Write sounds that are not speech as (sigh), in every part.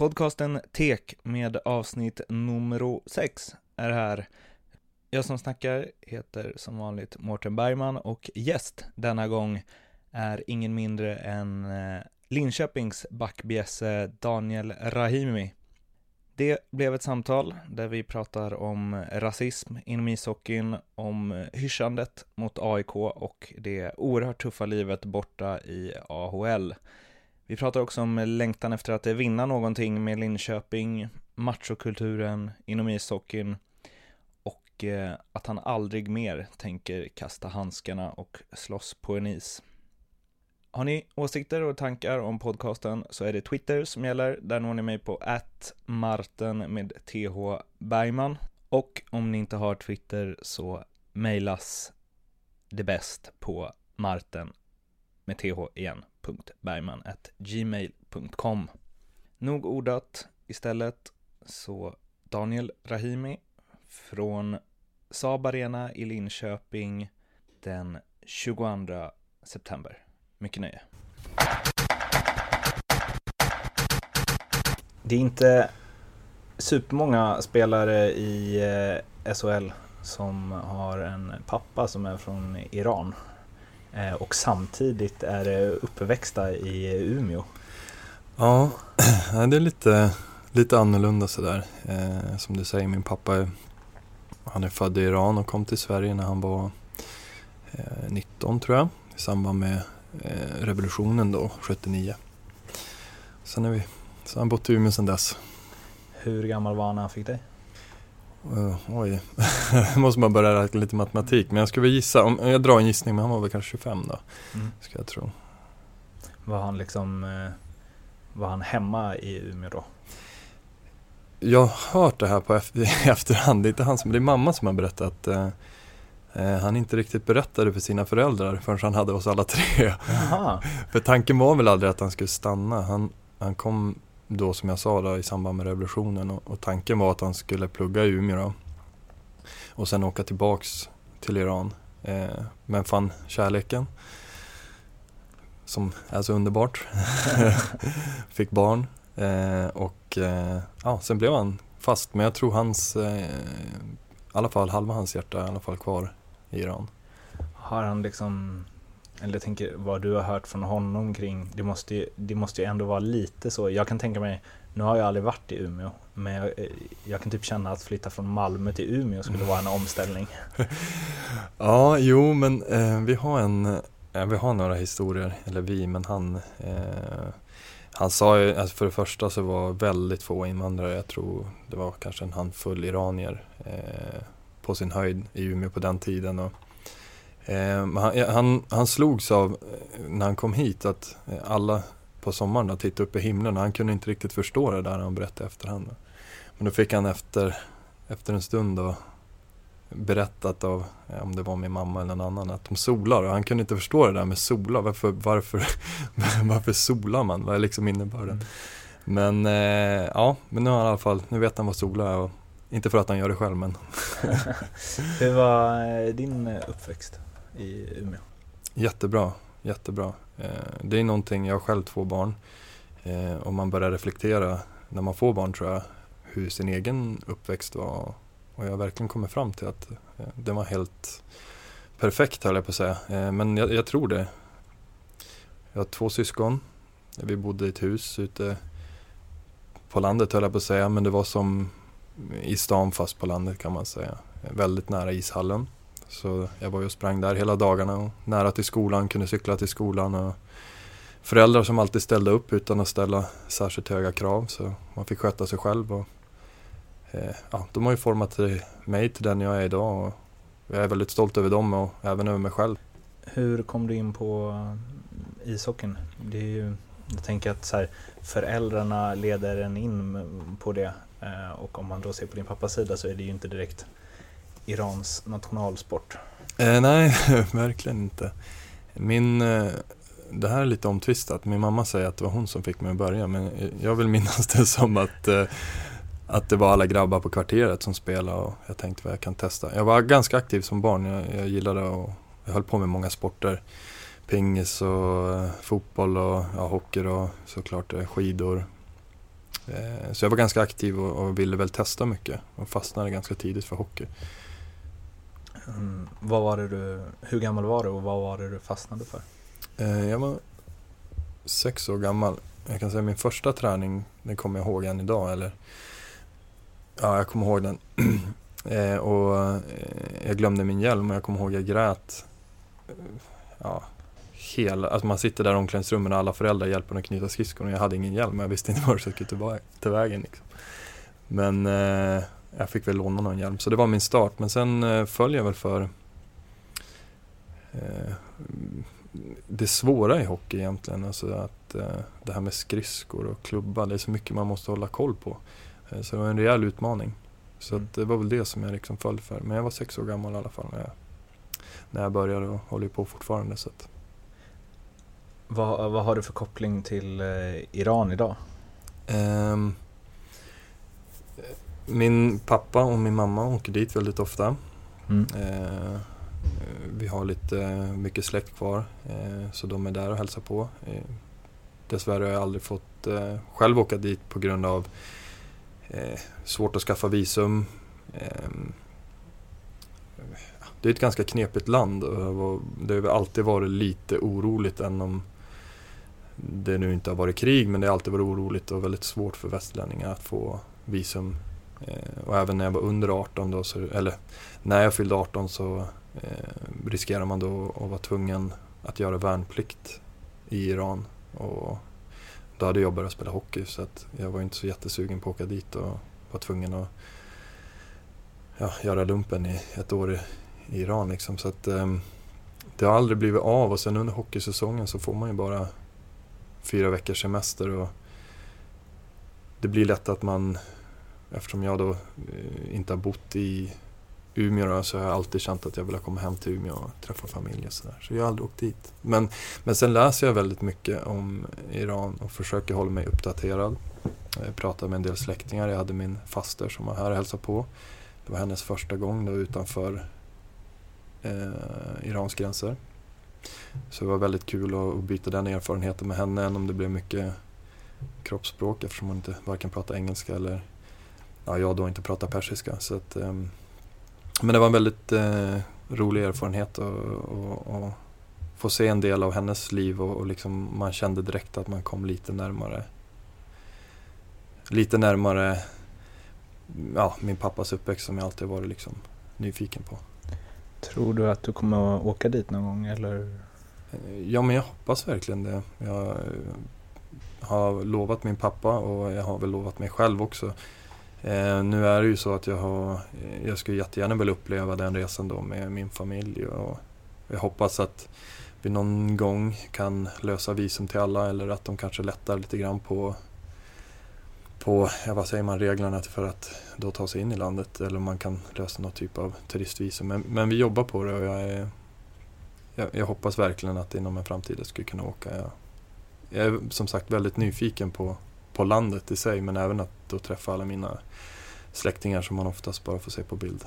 Podcasten Tek med avsnitt nummer 6 är här. Jag som snackar heter som vanligt Mårten Bergman och gäst denna gång är ingen mindre än eh, Linköpings backbjässe Daniel Rahimi. Det blev ett samtal där vi pratar om rasism inom ishockeyn, om hyschandet mot AIK och det oerhört tuffa livet borta i AHL. Vi pratar också om längtan efter att vinna någonting med Linköping, machokulturen inom ishockeyn och eh, att han aldrig mer tänker kasta handskarna och slåss på en is. Har ni åsikter och tankar om podcasten så är det Twitter som gäller. Där når ni mig på marten med th Bergman. Och om ni inte har Twitter så mejlas det bäst på marten med th igen daniel.bergman.gmail.com Nog ordat istället, så Daniel Rahimi från Saab Arena i Linköping den 22 september. Mycket nöje. Det är inte supermånga spelare i eh, SHL som har en pappa som är från Iran. Eh, och samtidigt är uppväxta i Umeå. (clears throat) Ja, det är lite, lite annorlunda sådär. Eh, som du säger, min pappa han är född i Iran och kom till Sverige när han var 19 eh, tror jag. I samband med revolutionen då, 79. Sen är vi, så han bott i Umeå sedan dess. Hur gammal var han när han fick dig? Uh, oj, (laughs) måste man börja räkna lite matematik. Men jag skulle gissa, om jag drar en gissning, men han var väl kanske 25 då. Mm. Ska jag tro. Var han liksom, eh, var han hemma i Umeå då? Jag har hört det här på efter, (laughs) efterhand, det är inte han som, det är mamma som har berättat att eh, han inte riktigt berättade för sina föräldrar förrän han hade oss alla tre. (laughs) för tanken var väl aldrig att han skulle stanna. Han, han kom då som jag sa då, i samband med revolutionen och, och, tanken var att han skulle plugga i Umeå då, och sen åka tillbaks till Iran. Eh, men fann kärleken som är så underbart. (laughs) (laughs) Fick barn eh, och eh, ja, sen blev han fast. Men jag tror hans, eh, i alla fall halva hans hjärta är i alla fall kvar i Iran. Har han liksom eller jag tänker vad du har hört från honom kring, det måste, ju, det måste ju ändå vara lite så. Jag kan tänka mig, nu har jag aldrig varit i Umeå, men jag, jag kan typ känna att flytta från Malmö till Umeå skulle vara en omställning. (laughs) ja, jo men eh, vi har en, eh, vi har några historier, eller vi, men han eh, han sa ju, alltså för det första så var väldigt få invandrare, jag tror det var kanske en handfull iranier eh, på sin höjd i Umeå på den tiden. Och, Eh, han, han, han slogs av, eh, när han kom hit, att eh, alla på sommaren tittade upp i himlen han kunde inte riktigt förstå det där han berättade efterhand. Men då fick han efter, efter en stund då berättat av, om det var min mamma eller någon annan, att de solar och han kunde inte förstå det där med sola. Varför, varför, (laughs) varför solar man? Vad är liksom innebörden? Mm. Men eh, ja, men nu har han i alla fall, nu vet han vad sola är och inte för att han gör det själv men. (laughs) Hur var din uppväxt? I Umeå? Jättebra, jättebra. Eh, det är någonting, jag har själv två barn. Eh, och man börjar reflektera när man får barn tror jag, hur sin egen uppväxt var. Och jag har verkligen kommit fram till att eh, den var helt perfekt höll jag på att säga. Men jag, jag tror det. Jag har två syskon. Vi bodde i ett hus ute på landet höll jag på att säga, men det var som i stan fast på landet kan man säga. Väldigt nära ishallen. Så jag var ju och sprang där hela dagarna och nära till skolan, kunde cykla till skolan. Och föräldrar som alltid ställde upp utan att ställa särskilt höga krav. Så man fick sköta sig själv. Och, eh, ja, de har ju format mig till den jag är idag. Och jag är väldigt stolt över dem och även över mig själv. Hur kom du in på eh, ishockeyn? Det är ju, jag tänker att så här, föräldrarna leder en in på det. Eh, och om man då ser på din pappas sida så är det ju inte direkt Irans nationalsport? Eh, nej, (laughs) verkligen inte. Min, eh, det här är lite omtvistat. Min mamma säger att det var hon som fick mig att börja men jag vill minnas det som att, eh, att det var alla grabbar på kvarteret som spelade och jag tänkte vad jag kan testa. Jag var ganska aktiv som barn. Jag, jag gillade och jag höll på med många sporter. Pingis och eh, fotboll och ja, hockey och såklart eh, skidor. Eh, så jag var ganska aktiv och, och, ville väl testa mycket och fastnade ganska tidigt för hockey. Mm, vad var det du, hur gammal var du och vad var det du fastnade för? Eh, jag var sex år gammal. Jag kan säga min första träning, den kommer jag ihåg än idag. Eller, ja, jag kommer ihåg den. (clears throat) eh, och eh, jag glömde min hjälm och jag kommer ihåg jag grät. Eh, ja, hela, alltså man sitter där i omklädningsrummet och alla föräldrar hjälper en att knyta skridskon och jag hade ingen hjälm. och Jag visste inte var jag skulle ta, ta vägen. Liksom. Men eh, jag fick väl låna någon hjälm. Så det var min start. Men sen eh, föll jag väl för eh, det svåra i hockey egentligen. Alltså att eh, det här med skridskor och klubba, det är så mycket man måste hålla koll på. Eh, så det var en rejäl utmaning. Så mm. det var väl det som jag liksom föll för. Men jag var sex år gammal i alla fall när jag, när jag började och håller på fortfarande. Så att. Vad, vad har du för koppling till eh, Iran idag? Um, min pappa och min mamma åker dit väldigt ofta. Mm. Uh, vi har lite mycket släkt kvar uh, så de är där och hälsar på. Uh, dessvärre har jag aldrig fått själv åka dit på grund av svårt att skaffa visum. Ehm, det är ett ganska knepigt land och det har alltid varit lite oroligt än om det nu inte har varit krig men det har alltid varit oroligt och väldigt svårt för västlänningar att få visum. Eh, och även när jag var under 18 då, så, eller när jag fyllde 18 så eh, riskerar man då att vara tvungen att göra värnplikt i Iran. Och då hade jag börjat spela hockey så att jag var inte så jättesugen på att åka dit och var tvungen att ja, göra lumpen i ett år i, i Iran. Liksom. Så att, eh, det har aldrig blivit av och sen under hockeysäsongen så får man ju bara fyra veckors semester. Och det blir lätt att man, eftersom jag då eh, inte har bott i Umeå då, så har jag alltid känt att jag vill komma hem till Umeå och träffa familj och sådär. Så jag har aldrig åkt dit. Men, men sen läser jag väldigt mycket om Iran och försöker hålla mig uppdaterad. Jag pratar med en del släktingar. Jag hade min faster som var här och hälsade på. Det var hennes första gång då utanför eh, Irans gränser. Så det var väldigt kul att byta den erfarenheten med henne, än om det blev mycket kroppsspråk eftersom hon inte varken pratar engelska eller ja, jag då inte pratar persiska. Så att, um, men det var en väldigt uh, rolig erfarenhet att få se en del av hennes liv och, och liksom man kände direkt att man kom lite närmare lite närmare ja, min pappas uppväxt som jag alltid varit liksom nyfiken på. Tror du att du kommer att åka dit någon gång eller? Ja, men jag hoppas verkligen det. Jag eh, har lovat min pappa och jag har väl lovat mig själv också. Eh, nu är det ju så att jag, har, eh, jag skulle jättegärna vilja uppleva den resan då med min familj. Och jag hoppas att vi någon gång kan lösa visum till alla eller att de kanske lättar lite grann på, på ja, vad säger man, reglerna för att då ta sig in i landet. Eller om man kan lösa någon typ av turistvisum. Men, men vi jobbar på det och jag är jag, jag, hoppas verkligen att inom en framtid jag skulle kunna åka. Jag, jag, är som sagt väldigt nyfiken på, på landet i sig men även att då träffa alla mina släktingar som man oftast bara får se på bild.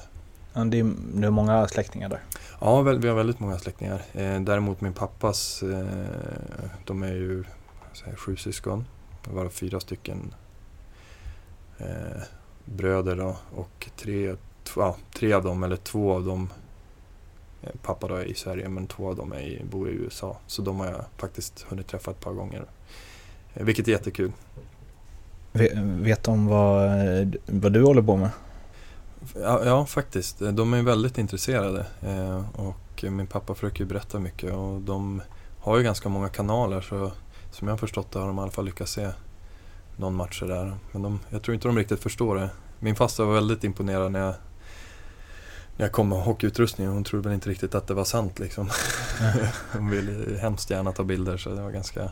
Ja, det, är, det är många släktingar där? Ja, vi har väldigt många släktingar. Eh, däremot min pappas, eh, de är ju säger, sju syskon. Det var fyra stycken eh, bröder då, och tre, ja, tre av dem, eller två av dem pappa då är i Sverige men två av dem är i, bor i USA. Så de har jag faktiskt hunnit träffa ett par gånger. Vilket är jättekul. Vet de vad, vad du håller på med? Ja, ja faktiskt. De är väldigt intresserade. Eh, och min pappa försöker berätta mycket och de har ju ganska många kanaler så som jag har förstått det har de i alla fall lyckats se någon match där. Men de, jag tror inte de riktigt förstår det. Min faster var väldigt imponerad när jag när jag kom med hockeyutrustning hon trodde väl inte riktigt att det var sant liksom. (laughs) hon ville hemskt gärna ta bilder så det var ganska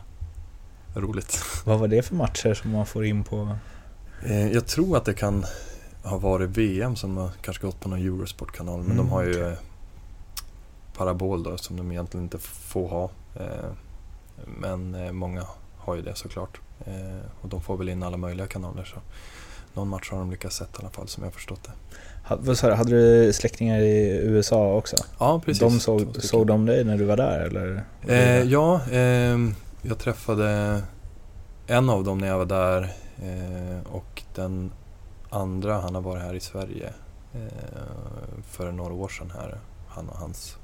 roligt. Vad var det för matcher som man får in på? Eh, jag tror att det kan ha varit VM som har kanske gått på någon Eurosport-kanal men mm, de har ju okay. parabol då som de egentligen inte får ha. Eh, men eh, många har ju det såklart. Och de får väl in alla möjliga kanaler så någon match har de lyckats sett i alla fall som jag förstått det. Du, hade du släktingar i USA också? Ja, precis. De såg, såg de dig när du var där eller? Eh, ja, eh, jag träffade en av dem när jag var där Eh, och den andra, han har varit här i Sverige eh, för några år sedan här. Han och hans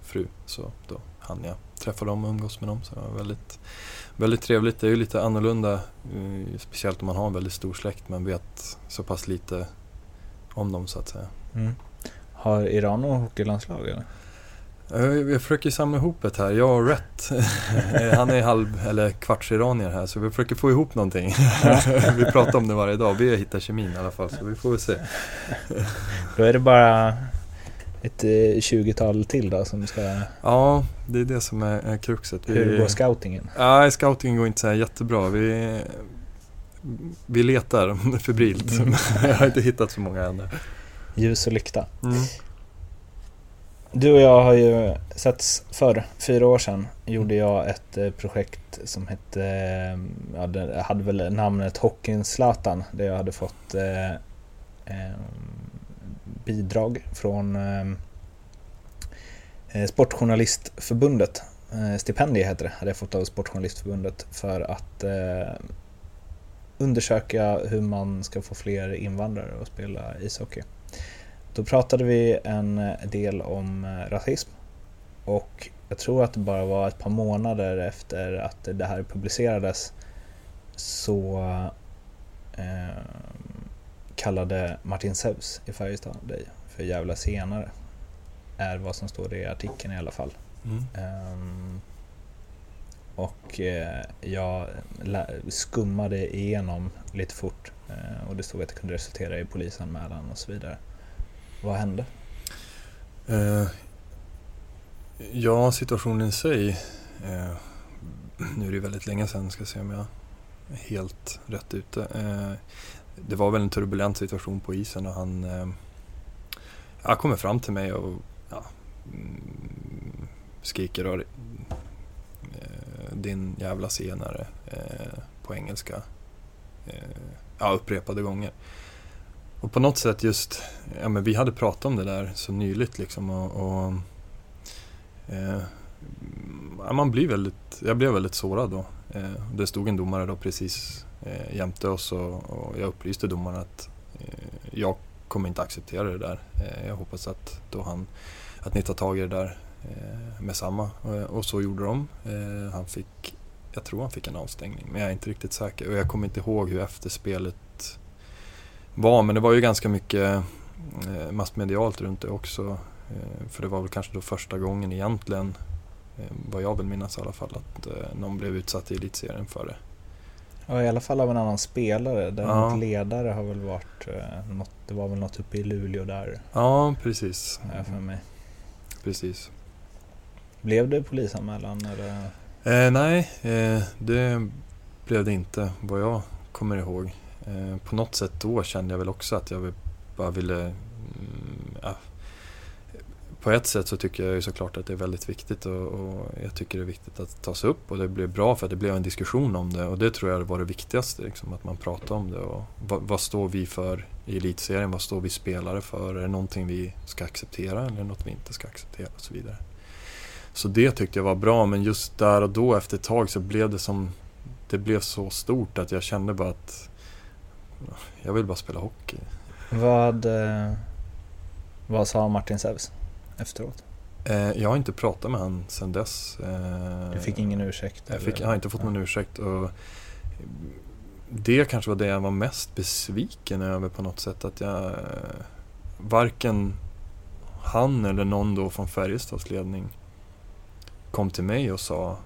fru. Så då hann jag träffa dem och umgås med dem. Så det var väldigt, väldigt trevligt. Det är ju lite annorlunda, eh, speciellt om man har en väldigt stor släkt men vet så pass lite om dem så att säga. Mm. Har Iran något hockeylandslag eller? Eh, Jag försöker samla ihop ett här, jag och Rhett. (laughs) Han är halv, eller kvarts-iranier här så vi försöker få ihop någonting. (laughs) vi pratar om det varje dag, vi har hittat kemin i alla fall så vi får väl se. (laughs) Då är det bara ett eh, 20-tal till då som ska... Ja, det är det som är, är kruxet. Vi- Hur går scoutingen? Ja, scoutingen går inte så jättebra. Vi, vi letar febrilt. Mm. jag har inte hittat så många ännu. Ljus och lykta. Mm. Du och jag har ju setts förr. Fyra år sedan gjorde jag ett eh, projekt som hette, eh, ja, det hade väl namnet Hockeyn Zlatan. Där jag hade fått eh, eh, bidrag från eh, eh, Sportjournalistförbundet. Eh, stipendie heter det, hade jag fått av Sportjournalistförbundet för att undersöka hur man ska få fler invandrare att spela ishockey. Då pratade vi en del om eh, rasism och jag tror att det bara var ett par månader efter att det här publicerades så eh, kallade Martin Zeus i Färjestad dig för jävla senare. Är vad som står i artikeln i alla fall. Mm. Ehm, och eh, jag skummade igenom lite fort eh, och det stod att det kunde resultera i polisanmälan och så vidare. Vad hände? Eh, ja, situationen i sig. Eh, nu är det ju väldigt länge sedan, ska se om jag är helt rätt ute. Eh, det var väl en turbulent situation på isen och han eh, kommer fram till mig och ja, mm, skriker och, eh, din jävla senare eh, på engelska. Eh, ja, upprepade gånger. Och på något sätt just, ja men vi hade pratat om det där så nyligt liksom och, och eh, ja, man blir väldigt, jag blev väldigt sårad då. Eh, det stod en domare då precis eh, jämte oss och, och jag upplyste domaren att eh, jag kommer inte acceptera det där. Eh, jag hoppas att, då han, att ni tar tag i det där eh, med samma. Och, och så gjorde de. Eh, han fick, jag tror han fick en avstängning men jag är inte riktigt säker. Och jag kommer inte ihåg hur efterspelet var men det var ju ganska mycket eh, massmedialt runt det också. Eh, för det var väl kanske då första gången egentligen, eh, vad jag vill minnas i alla fall, att någon blev utsatt i elitserien för det. Ja, i alla fall av en annan spelare. Däremot Ja. ledare har väl varit eh, något, det var väl något uppe i Luleå där, Ja, precis. jag för mig. precis. Blev det polisanmälan eller? Eh, nej, eh, det blev det inte vad jag kommer ihåg. Eh, på något sätt då kände jag väl också att jag bara ville... Mm, ja. På ett sätt så tycker jag ju såklart att det är väldigt viktigt och, och jag tycker det är viktigt att tas upp och det blev bra för att det blev en diskussion om det och det tror jag var det viktigaste, liksom, att man pratar om det och vad, vad står vi för i elitserien, vad står vi spelare för, är det någonting vi ska acceptera eller något vi inte ska acceptera och så vidare. Så det tyckte jag var bra men just där och då efter ett tag så blev det som Det blev så stort att jag kände bara att jag vill bara spela hockey. Vad, eh, vad sa Martin Zeus efteråt? Eh, jag har inte pratat med han sedan dess. Eh, Du fick ingen ursäkt? Jag, fick, jag har inte fått någon ursäkt. Och det kanske var det jag var mest besviken över på något sätt. Att jag varken han eller någon då från Färjestads ledning kom till mig och sa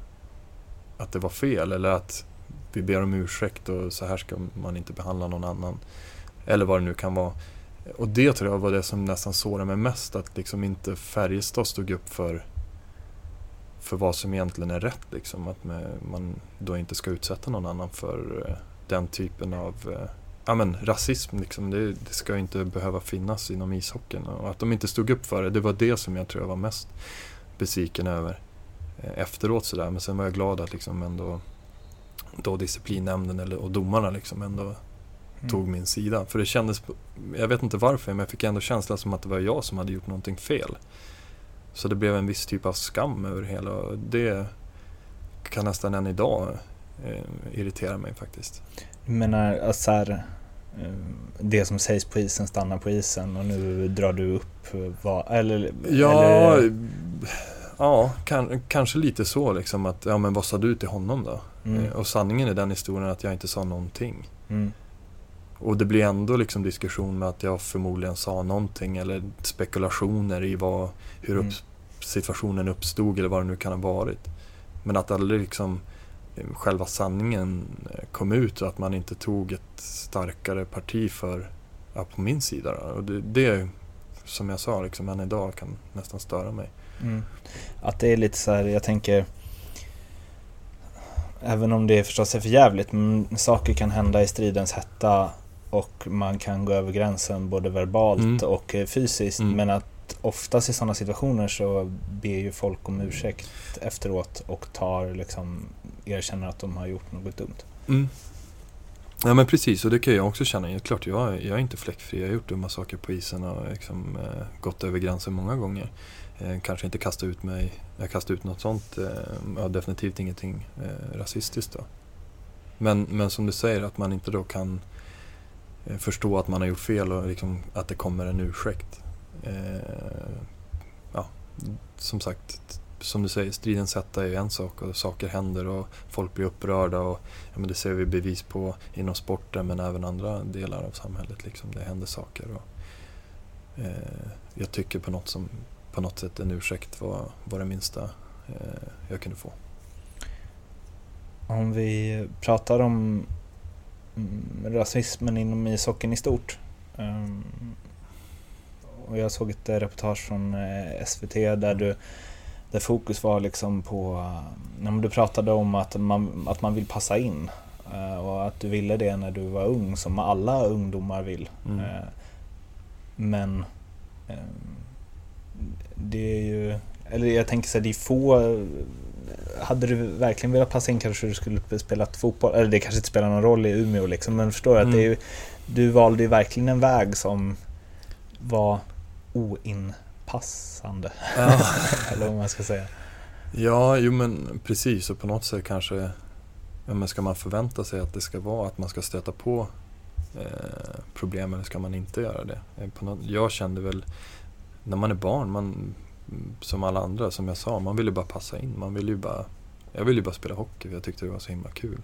att det var fel eller att vi ber om ursäkt och så här ska man inte behandla någon annan. Eller vad det nu kan vara. Och det tror jag var det som nästan sårade mig mest. Att liksom inte Färjestad stod upp för för vad som egentligen är rätt. Liksom. Att man då inte ska utsätta någon annan för eh, den typen av eh, ja, men, rasism. Liksom. Det, det ska inte behöva finnas inom ishockeyn. Och att de inte stod upp för det, det var det som jag tror jag var mest besviken över efteråt. efteråt. Sådär. Men sen var jag glad att liksom ändå då disciplinnämnden eller, och domarna liksom ändå Mm. tog min sida. För det kändes, jag vet inte varför, men jag fick ändå känslan som att det var jag som hade gjort någonting fel. Så det blev en viss typ av skam över hela och det kan nästan än idag eh, irriterar mig faktiskt. Du menar alltså så här, eh, det som sägs på isen stannar på isen och nu drar du upp vad, eller? Ja, eller, ja kan, kanske lite så liksom att, ja men vad sa du till honom då? Mm, Eh, Och sanningen i den historien är att jag inte sa någonting. mm, Och det blir ändå liksom diskussion med att jag förmodligen sa någonting eller spekulationer i vad, hur upp, Mm. situationen uppstod eller vad det nu kan ha varit. Men att aldrig liksom eh, själva sanningen eh, kom ut och att man inte tog ett starkare parti för, ja, på min sida. Då. Och det, det, som jag sa, liksom, än idag kan nästan störa mig. mm. Att det är lite så här, jag tänker Även om det förstås är för jävligt, men saker kan hända i stridens hetta och man kan gå över gränsen både verbalt Mm. och eh, fysiskt. Mm. Men att oftast i sådana situationer så ber ju folk om ursäkt efteråt och tar liksom, erkänner att de har gjort något dumt. Mm. Ja men precis, och det kan jag också känna. Klart, jag, jag är inte fläckfri. Jag har gjort dumma saker på isen och liksom, eh, gått över gränsen många gånger. Eh, kanske inte kasta ut mig, jag kastar ut något sånt. Eh, ja, definitivt ingenting eh, rasistiskt då. Men, men som du säger, att man inte då kan eh, förstå att man har gjort fel och liksom, att det kommer en ursäkt. Eh, ja, som sagt, som du säger, stridens sätta är ju en sak och saker händer och folk blir upprörda och ja, men det ser vi bevis på inom sporten men även andra delar av samhället. Liksom. Det händer saker. Och, eh, jag tycker på något, som, på något sätt en ursäkt var, var det minsta eh, jag kunde få. Om vi pratar om mm, rasismen inom ishockeyn i stort. ehm, och jag såg ett eh, reportage från eh, SVT där, du, där fokus var liksom på, när du pratade om att man, att man vill passa in. Och att du ville det när du var ung, som alla ungdomar vill. Mm. Men ehm, det är ju, eller jag tänker så här, det är få hade du verkligen velat passa in kanske du skulle spelat fotboll, eller det kanske inte spelar någon roll i Umeå liksom, men förstår du att det är ju, du valde ju verkligen en väg som var oinpassande, Ja. (laughs) eller vad man ska säga. Ja, jo men precis och på något sätt kanske men ska man förvänta sig att det ska vara att man ska stöta på eh, problem eller ska man inte göra det? Eh, På något, jag kände väl när man är barn, man, som alla andra, som jag sa, man vill ju bara passa in. Man vill ju bara, jag ville ju bara spela hockey för jag tyckte det var så himla kul.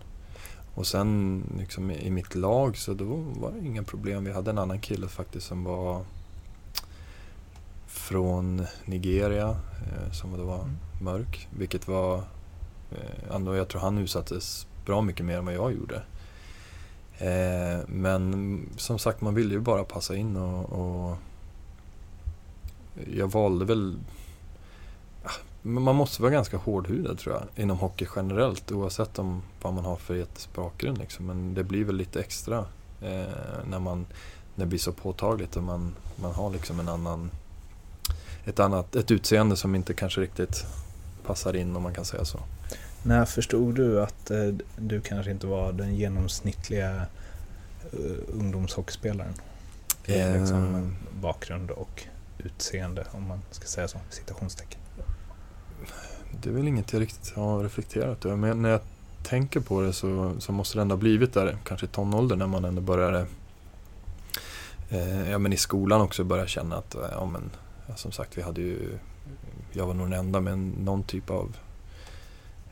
Och sen liksom, i mitt lag så då var det inga problem. Vi hade en annan kille faktiskt som var från Nigeria, eh, som då var Mm. mörk. Vilket var, eh, ändå, jag tror han utsattes bra mycket mer än vad jag gjorde. Eh, men som sagt, man ville ju bara passa in och, och jag valde väl ah, man måste vara ganska hårdhudad tror jag inom hockey generellt oavsett om vad man har för etnisk bakgrund. Liksom. Men det blir väl lite extra eh, när, man, när det blir så påtagligt och man, man har liksom en annan, ett, annat, ett utseende som inte kanske riktigt passar in om man kan säga så. När förstod du att eh, du kanske inte var den genomsnittliga eh, ungdomshockeyspelaren? Eh. liksom bakgrund och utseende, om man ska säga så, citationstecken. Det är väl inget jag riktigt har reflekterat över. Men när jag tänker på det så, så måste det ändå ha blivit där, kanske i tonåldern när man ändå började eh, ja, men i skolan också börja känna att, eh, ja men ja, som sagt vi hade ju, jag var nog den enda med någon typ av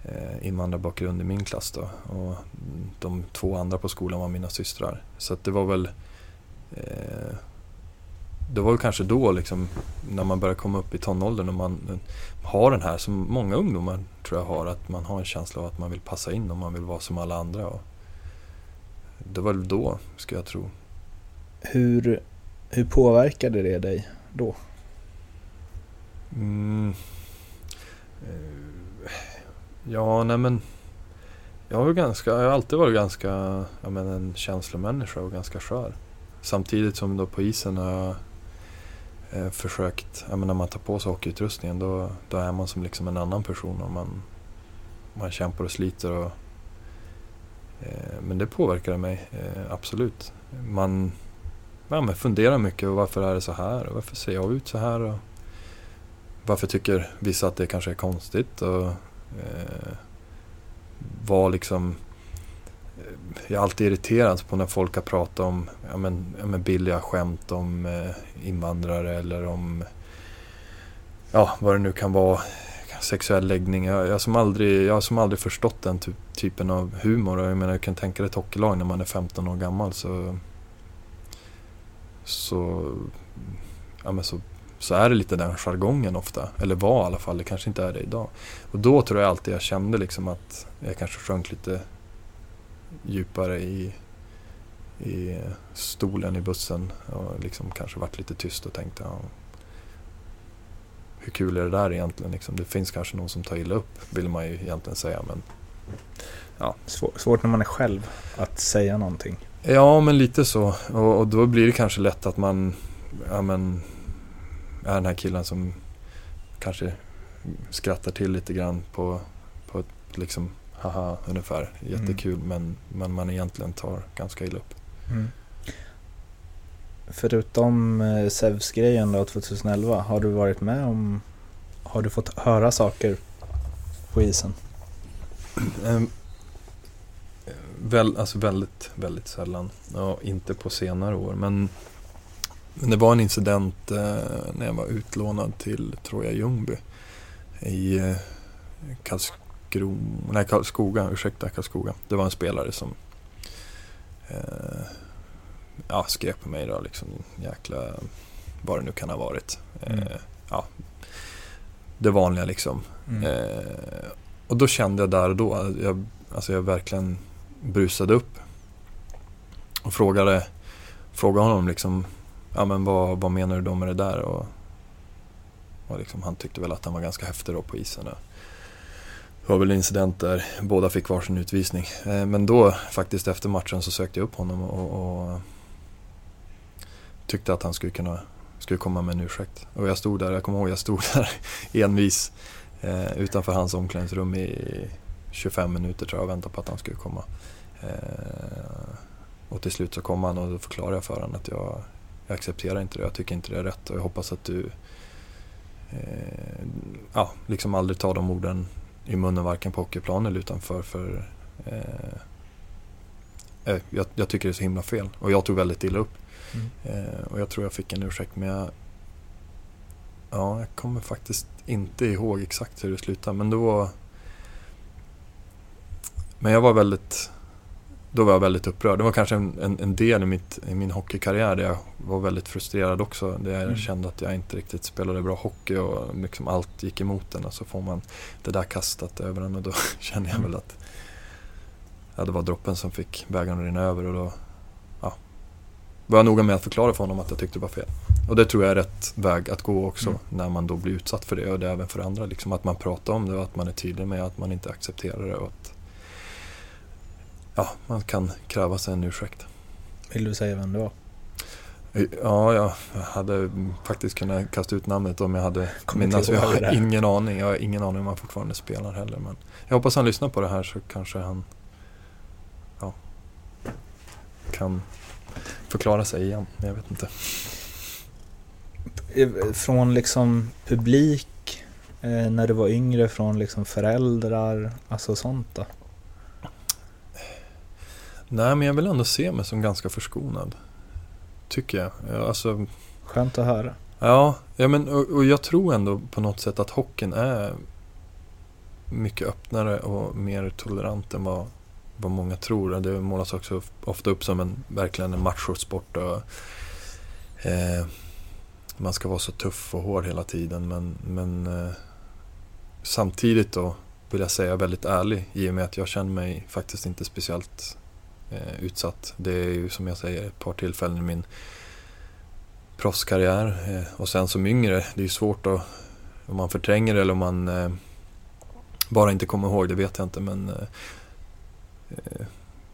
eh, invandrarbakgrund i min klass då. Och de två andra på skolan var mina systrar. Så att det var väl eh, det var väl kanske då liksom när man börjar komma upp i tonåldern och man har den här som många ungdomar tror jag har att man har en känsla av att man vill passa in och man vill vara som alla andra. Och det var väl då, ska jag tro. Hur, hur påverkade det dig då? Mm. Eh, Ja, nej men jag har, ganska, jag har alltid varit ganska jag menar, en känslomänniska och ganska skör. Samtidigt som då på isen har jag eh, försökt, ja när man tar på sig hockeyutrustningen då, då är man som liksom en annan person och man, man kämpar och sliter. Och, eh, men det påverkar mig, eh, absolut. Man ja, men funderar mycket och varför är det så här och varför ser jag ut så här? Och, varför tycker vissa att det kanske är konstigt? Och, eh, liksom, jag är alltid irriterad på när folk har pratat om ja, men, ja, men billiga skämt om eh, invandrare eller om ja, vad det nu kan vara, sexuell läggning. Jag, jag, som aldrig, jag har som aldrig förstått den ty typen av humor. Jag menar, jag kan tänka dig ett hockeylag när man är 15 år gammal så så, ja, men så, så är det lite den jargongen ofta. Eller var i alla fall, det kanske inte är det idag. Och då tror jag alltid jag kände liksom att jag kanske sjönk lite djupare i, i stolen i bussen och liksom kanske varit lite tyst och tänkte ja, hur kul är det där egentligen? Liksom, det finns kanske någon som tar illa upp, vill man ju egentligen säga. Men, ja. Svår, svårt när man är själv att säga någonting. Ja, men lite så. Och, och, då blir det kanske lätt att man ja, men, är den här killen som kanske skrattar till lite grann på, på ett liksom haha ungefär. Jättekul mm. men, men man egentligen tar ganska illa upp. Mm. Förutom eh, Zeus-grejen då 2011, har du varit med om, har du fått höra saker på isen? Um, väl, alltså väldigt, väldigt sällan. Ja, inte på senare år. Men, men det var en incident eh, när jag var utlånad till, tror jag, Ljungby. I eh, Karlskrona, nej Karlskoga, ursäkta Karlskoga. Det var en spelare som eh, ja, skrev på mig då liksom, jäkla, vad det nu kan ha varit. Mm. Eh, ja, det vanliga liksom. Mm. Eh, och då kände jag där och då, jag, alltså jag verkligen brusade upp och frågade, frågade honom liksom, ja men vad, vad menar du då med det där? Och, och liksom, han tyckte väl att han var ganska häftig då på isen. Det var väl en incident där båda fick varsin utvisning. Eh, men då faktiskt efter matchen så sökte jag upp honom och, och tyckte att han skulle kunna skulle komma med en ursäkt. Och jag stod där, jag kommer ihåg jag stod där (laughs) envis eh, utanför hans omklädningsrum i 25 minuter tror jag och väntade på att han skulle komma. Eh, och till slut så kom han och då förklarade jag för honom att jag, jag accepterar inte det, jag tycker inte det är rätt och jag hoppas att du eh, ja, liksom aldrig tar de orden i munnen varken på hockeyplan eller utanför för eh, eh, jag, jag, tycker det är så himla fel och jag tog väldigt illa upp. Mm. Eh, och jag tror jag fick en ursäkt men jag, ja, jag kommer faktiskt inte ihåg exakt hur det slutade men då men jag var väldigt då var jag väldigt upprörd. Det var kanske en, en, en del i, mitt, i min hockeykarriär där jag var väldigt frustrerad också. Där jag mm. kände att jag inte riktigt spelade bra hockey och liksom allt gick emot en. Och så får man det där kastat över en och då (laughs) kände jag väl att ja, det var droppen som fick bägaren att rinna över. Och då ja, var jag noga med att förklara för honom att jag tyckte det var fel. Och det tror jag är rätt väg att gå också mm. när man då blir utsatt för det och det är även för andra. Liksom att man pratar om det och att man är tydlig med att man inte accepterar det. Och ja, man kan kräva sig en ursäkt. Vill du säga vem det var? Ja, jag hade faktiskt kunnat kasta ut namnet om jag hade (laughs) minnas. Jag har ingen aning. Jag har ingen aning om han fortfarande spelar heller. Men jag hoppas han lyssnar på det här så kanske han ja, kan förklara sig igen. Jag vet inte. Från liksom publik eh, när du var yngre, från liksom föräldrar, alltså sånt då? Nej, men jag vill ändå se mig som ganska förskonad. Tycker jag. Alltså, Skönt att höra. Ja, ja men, och, och, jag tror ändå på något sätt att hockeyn är mycket öppnare och mer tolerant än vad, vad många tror. Det målas också ofta upp som en, verkligen en machosport. Och, eh, man ska vara så tuff och hård hela tiden. Men, men eh, samtidigt då vill jag säga väldigt ärlig i och med att jag känner mig faktiskt inte speciellt eh, utsatt. Det är ju som jag säger ett par tillfällen i min proffskarriär. Eh, och sen som yngre, det är ju svårt att, om man förtränger eller om man eh, bara inte kommer ihåg, det vet jag inte men eh, eh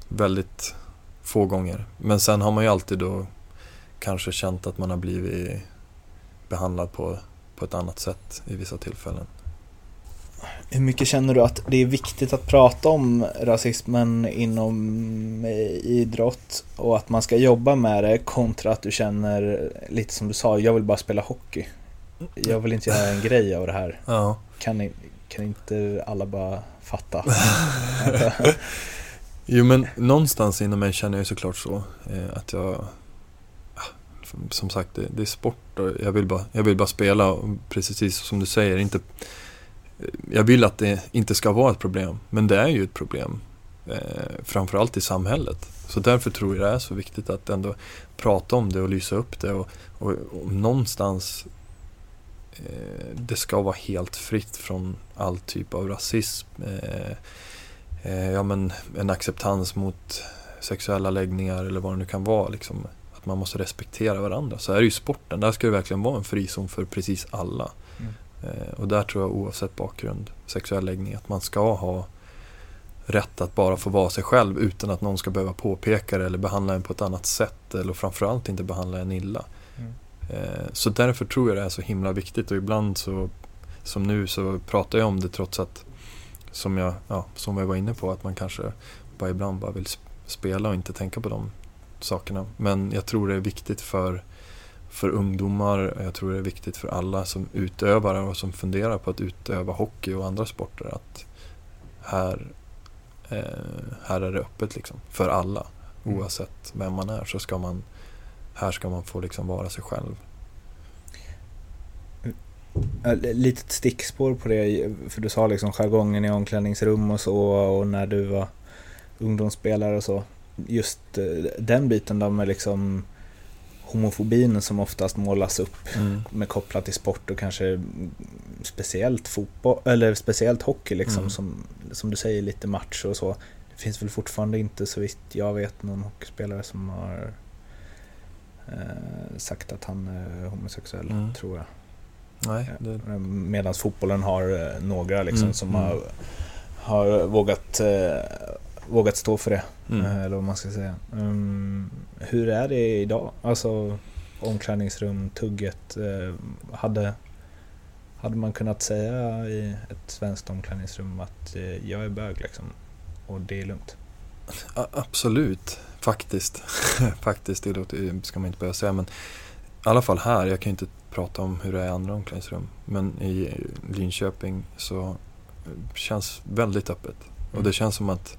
väldigt få gånger. Men sen har man ju alltid då kanske känt att man har blivit behandlad på, på ett annat sätt i vissa tillfällen. Hur mycket känner du att det är viktigt att prata om rasismen inom eh, idrott och att man ska jobba med det kontra att du känner lite som du sa, jag vill bara spela hockey. Jag vill inte göra en grej av det här. Ja. Kan, kan inte alla bara fatta? (laughs) Jo men någonstans inom mig känner jag såklart så. Eh, att jag, som sagt det, det, är sport och jag vill bara, jag vill bara spela. Och precis som du säger, inte, jag vill att det inte ska vara ett problem. Men det är ju ett problem. Eh, framförallt i samhället. Så därför tror jag det är så viktigt att ändå prata om det och lysa upp det. Och, och, och någonstans eh, det ska vara helt fritt från all typ av rasism. Eh, eh, ja, men en acceptans mot sexuella läggningar eller vad det nu kan vara. Liksom, att man måste respektera varandra. Så är det ju sporten, där ska det verkligen vara en frizon för precis alla. Eh, och där tror jag oavsett bakgrund, sexuell läggning, att man ska ha rätt att bara få vara sig själv utan att någon ska behöva påpeka det eller behandla en på ett annat sätt eller framförallt inte behandla en illa. Mm. Eh, så därför tror jag det är så himla viktigt och ibland så, som nu så pratar jag om det trots att, som jag, ja, som jag var inne på, att man kanske bara ibland bara vill spela och inte tänka på de sakerna. Men jag tror det är viktigt för, för ungdomar, jag tror det är viktigt för alla som utövare och som funderar på att utöva hockey och andra sporter att här eh, här är det öppet liksom, för alla. Mm. Oavsett vem man är så ska man, här ska man få liksom vara sig själv. Litet stickspår på det, för du sa liksom jargongen i omklädningsrum och så och när du var ungdomsspelare och så. Just eh, den biten då med liksom homofobin som oftast målas upp mm. med kopplat till sport och kanske speciellt fotboll, eller speciellt hockey liksom mm. som, som du säger lite match och så. Det finns väl fortfarande inte så vitt jag vet någon hockeyspelare som har eh, sagt att han är homosexuell, mm. tror jag. Nej, det... Medan fotbollen har eh, några liksom mm. som har, mm. har vågat, eh, vågat stå för det. Mm. Eh, eller vad man ska säga. Um, hur är det idag? Alltså omklädningsrum, tugget. Eh, hade, hade man kunnat säga i ett svenskt omklädningsrum att eh, jag är bög liksom och det är lugnt? Absolut, faktiskt. (laughs) faktiskt, det låter, ska man inte börja säga men i alla fall här, jag kan inte prata om hur det är i andra omklädningsrum. Men i Linköping så känns väldigt öppet. Och det känns som att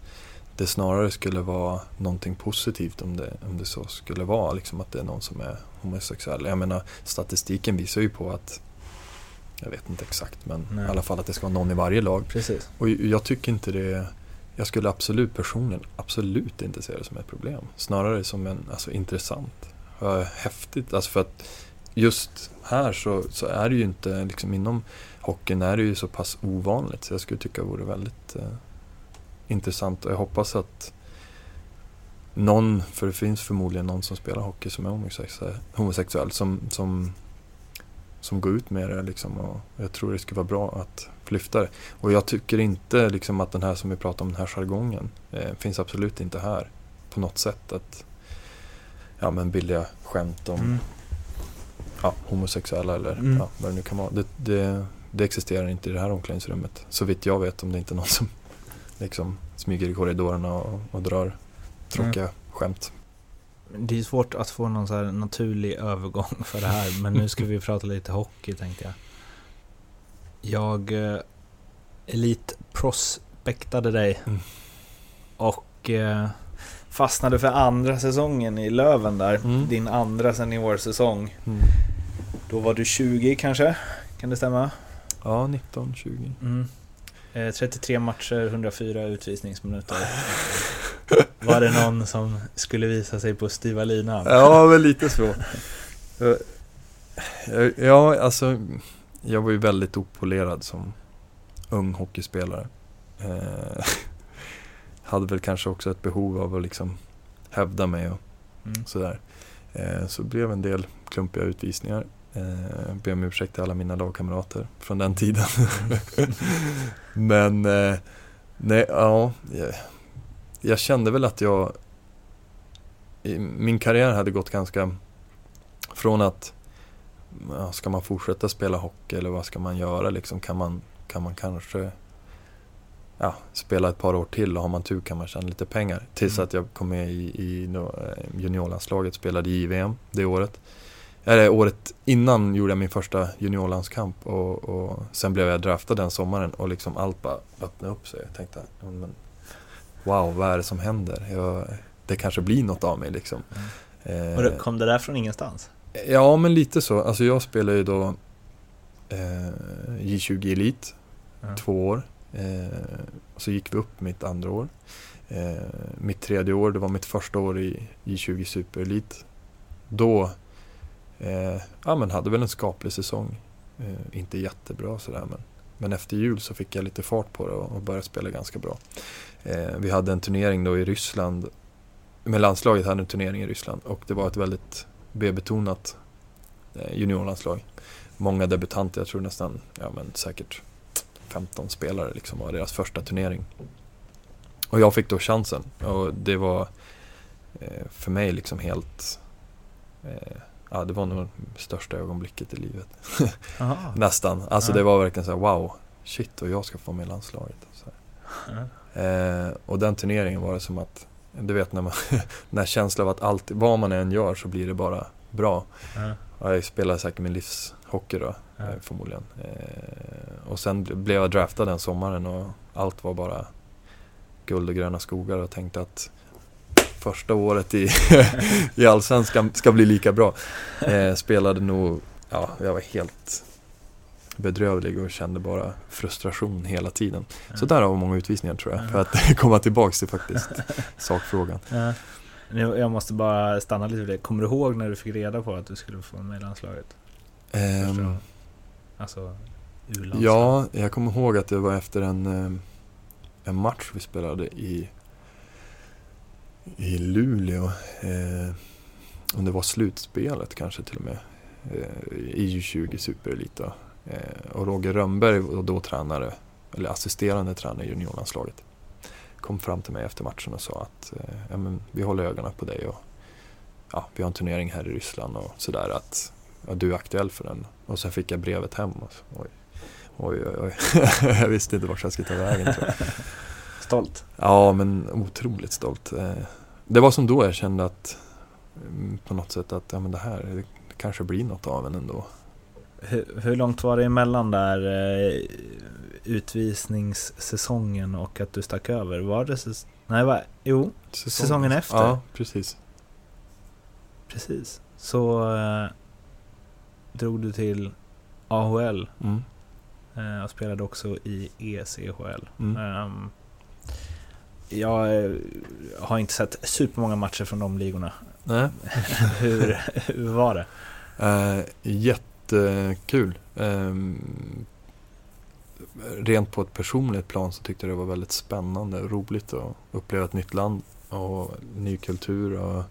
det snarare skulle vara någonting positivt om det, om det så skulle vara, liksom att det är någon som är homosexuell. Jag menar, statistiken visar ju på att, jag vet inte exakt, men Nej. i alla fall att det ska vara någon i varje lag. Precis. Och jag tycker inte det, jag skulle absolut personligen, absolut inte se det som ett problem. Snarare som en, alltså intressant, häftigt, alltså för att just här så, så är det ju inte, liksom inom hockeyn är det ju så pass ovanligt så jag skulle tycka det vore väldigt eh, intressant och jag hoppas att någon, för det finns förmodligen någon som spelar hockey som är homosexuell, homosexuell som, som, som går ut med det liksom och jag tror det skulle vara bra att lyfta det. Och jag tycker inte liksom att den här som vi pratar om, den här jargongen, eh, finns absolut inte här på något sätt. att Ja men billiga skämt om mm. ja, homosexuella eller mm. ja, vad det nu kan vara. Det, det, det existerar inte i det här omklädningsrummet. Så vitt jag vet om det inte är någon som liksom smyger i korridorerna och, och drar tråkiga mm. skämt. Det är svårt att få någon så naturlig övergång för det här, men nu ska vi prata lite hockey tänkte jag. Jag eh, elitprospektade dig mm. och eh, fastnade för andra säsongen i Löven där. Mm. Din andra seniorsäsong. Mm. Då var du 20 kanske? Kan det stämma? Ja, 19, 20. 33 eh, matcher, 104 utvisningsminuter. (laughs) Var det någon som skulle visa sig på styva linan? Ja, men lite så. Ja, alltså jag var ju väldigt opolerad som ung hockeyspelare. Eh, (laughs) hade väl kanske också ett behov av att liksom hävda mig och mm. sådär. Eh, så blev en del klumpiga utvisningar. Eh, be om ursäkt till alla mina lagkamrater från den tiden. (laughs) Men, eh, nej, ja. Jag, jag kände väl att jag, min karriär hade gått ganska, från att, ja, ska man fortsätta spela hockey eller vad ska man göra liksom? Kan man, kan man kanske ja, spela ett par år till och har man tur kan man tjäna lite pengar. Tills mm. att jag kom med i, i eh, juniorlandslaget, spelade i JVM det året eller året innan gjorde jag min första juniorlandskamp och, och sen blev jag draftad den sommaren och liksom allt bara öppnade upp sig. Jag tänkte, men, wow, vad är det som händer? Jag, det kanske blir något av mig liksom. Mm. Och det, kom det där från ingenstans? Ja, men lite så. Alltså jag spelade ju då eh, J20 Elite, mm. två år. Eh, så gick vi upp mitt andra år. Eh, mitt tredje år, det var mitt första år i J20 Super Elite. Då eh, ja, men hade väl en skaplig säsong. Eh, inte jättebra sådär men, men efter jul så fick jag lite fart på det och, och började spela ganska bra. Eh, vi hade en turnering då i Ryssland, med landslaget hade en turnering i Ryssland och det var ett väldigt B-betonat eh, juniorlandslag. Många debutanter, jag tror nästan, ja men säkert 15 spelare liksom var deras första turnering. Och jag fick då chansen och det var eh, för mig liksom helt eh, Ja, det var nog det största ögonblicket i livet. (laughs) Nästan. Alltså ja. det var verkligen så här, wow, shit och jag ska få med landslaget. Så ja. eh, och den turneringen var det som att, du vet när man, (laughs) den här känslan av att allt, vad man än gör så blir det bara bra. Ja. jag spelade säkert min livshockey då, eh, förmodligen. Eh, och sen blev jag draftad den sommaren och allt var bara guld och gröna skogar och tänkte att första året i, (laughs) i Allsvenskan ska bli lika bra. Eh, spelade nog, ja, jag var helt bedrövlig och kände bara frustration hela tiden. Så där har många utvisningar tror jag, för att (laughs) komma tillbaks till faktiskt (laughs) sakfrågan. Ja. Jag måste bara stanna lite vid det. Kommer du ihåg när du fick reda på att du skulle få med landslaget? Um, alltså, Ja, jag kommer ihåg att det var efter en, eh, en match vi spelade i i Luleå. Eh, om det var slutspelet kanske till och med. Eh, I U20 Superelit eh, Och Roger Rönnberg var då tränare, eller assisterande tränare i juniorlandslaget. Kom fram till mig efter matchen och sa att eh, ja, men vi håller ögonen på dig och ja, vi har en turnering här i Ryssland och sådär att ja, du är aktuell för den. Och sen fick jag brevet hem och oj, oj, oj, oj. (laughs) jag visste inte vart jag skulle ta vägen tror jag. Stolt? Ja, men otroligt stolt. Eh, det var som då jag kände att mm, på något sätt att ja, men det här det kanske blir något av en ändå. Hur, hur långt var det emellan där eh, utvisningssäsongen och att du stack över? Var det säs Nej, va? jo, Säsong. säsongen efter? Ja, precis. Precis. Så eh, drog du till AHL mm. eh, och spelade också i ECHL. Mm. Um, jag eh, har inte sett supermånga matcher från de ligorna. Nej. (laughs) hur, hur var det? Uh, jättekul. Um, rent på ett personligt plan så tyckte jag det var väldigt spännande och roligt att uppleva ett nytt land och ny kultur och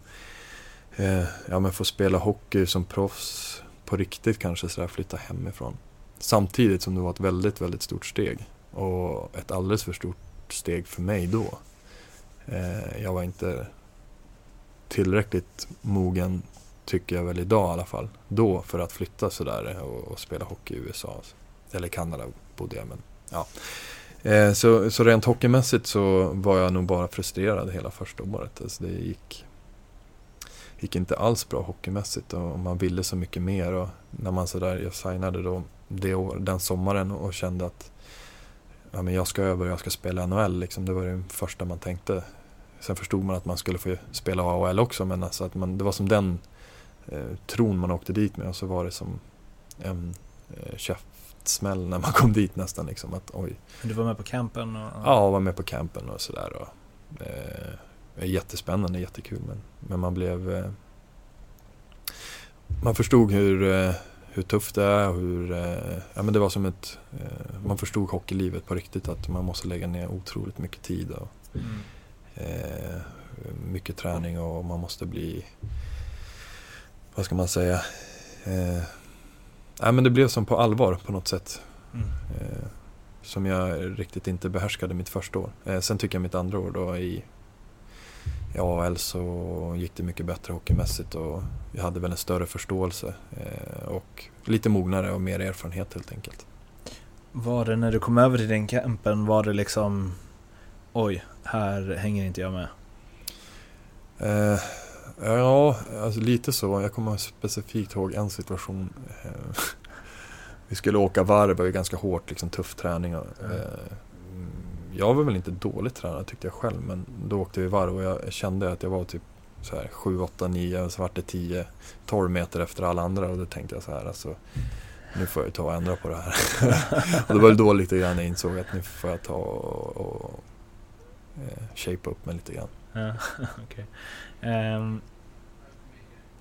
uh, ja, men få spela hockey som proffs på riktigt kanske sådär, flytta hemifrån. Samtidigt som det var ett väldigt, väldigt stort steg och ett alldeles för stort steg för mig då. Eh, jag var inte tillräckligt mogen, tycker jag väl idag i alla fall, då för att flytta sådär och, och spela hockey i USA. Eller Kanada bodde jag, men ja. Eh, så, så rent hockeymässigt så var jag nog bara frustrerad hela första året. Alltså det gick, gick inte alls bra hockeymässigt och man ville så mycket mer. Och när man sådär, jag signade då det år, den sommaren och kände att ja, men jag ska över och jag ska spela NHL. Liksom. Det var det första man tänkte. Sen förstod man att man skulle få spela AHL också men alltså att man, det var som den eh, tron man åkte dit med och så var det som en eh, käftsmäll när man (laughs) kom dit nästan. Liksom, att, oj. Du var med på campen? Och... Ja, jag var med på campen och sådär. Eh, jättespännande, jättekul men, men man blev eh, man förstod hur eh, hur tufft det är. Hur, eh, ja, men det var som ett, eh, man förstod hockeylivet på riktigt att man måste lägga ner otroligt mycket tid. Och, mm. eh, mycket träning och man måste bli, vad ska man säga, eh, ja, men det blev som på allvar på något sätt. Mm. Eh, som jag riktigt inte behärskade mitt första år. Eh, sen tycker jag mitt andra år då i i AL så gick det mycket bättre hockeymässigt och jag hade väl en större förståelse eh, och lite mognare och mer erfarenhet helt enkelt. Var det när du kom över till den campen, var det liksom oj, här hänger inte jag med? Eh, ja, alltså lite så. Jag kommer specifikt ihåg en situation. Eh, (laughs) vi skulle åka varv, det var ganska hårt, liksom tuff träning. Eh, jag var väl inte dåligt tränad tyckte jag själv men då åkte vi varv och jag kände att jag var typ så här 7, 8, 9 så vart det 10, 12 meter efter alla andra och då tänkte jag så här alltså nu får jag ta och ändra på det här. (laughs) och det var då lite grann jag insåg att nu får jag ta och, och eh, shape upp mig lite grann. Ja, (laughs) okay. um, ehm,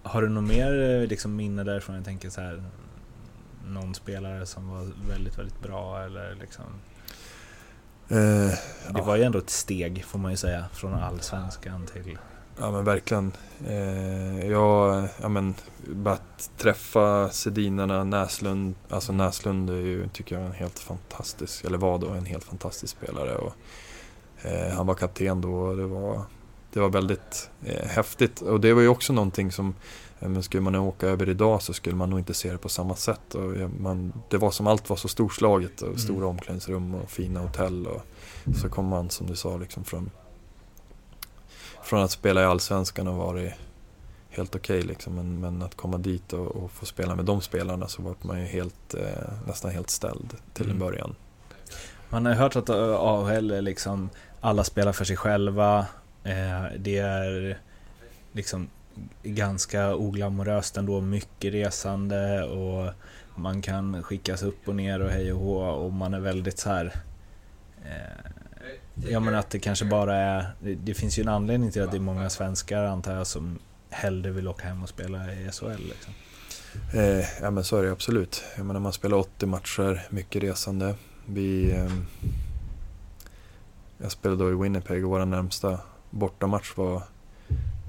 har du något mer eh, liksom, minne därifrån? Jag tänker så här, någon spelare som var väldigt, väldigt bra eller liksom? Eh, det var ju ändå ett steg får man ju säga från allsvenskan till Ja men verkligen. Eh, jag, ja men, bara att träffa Sedinarna, Näslund. Alltså Näslund är ju, tycker jag, en helt fantastisk, eller var då en helt fantastisk spelare. Och, eh, han var kapten då och det var, det var väldigt eh, häftigt. Och det var ju också någonting som, men skulle man åka över idag så skulle man nog inte se det på samma sätt. Och man, det var som allt var så storslaget och mm. stora omklädningsrum och fina hotell. Och så kom man som du sa liksom från från att spela i Allsvenskan och varit helt okej okay, liksom. Men, men, att komma dit och, och, få spela med de spelarna så vart man ju helt, eh, nästan helt ställd till mm. en början. Man har hört att eh, AHL är liksom, alla spelar för sig själva. Eh, det är liksom ganska oglamoröst ändå, mycket resande och man kan skickas upp och ner och hej och hå och man är väldigt så här eh, Ja men att det kanske bara är, det, finns ju en anledning till att det är många svenskar antar jag som hellre vill åka hem och spela i SHL. Liksom. Eh, ja men så är det absolut. Jag menar man spelar 80 matcher, mycket resande. Vi, eh, jag spelade då i Winnipeg och vår närmsta bortamatch var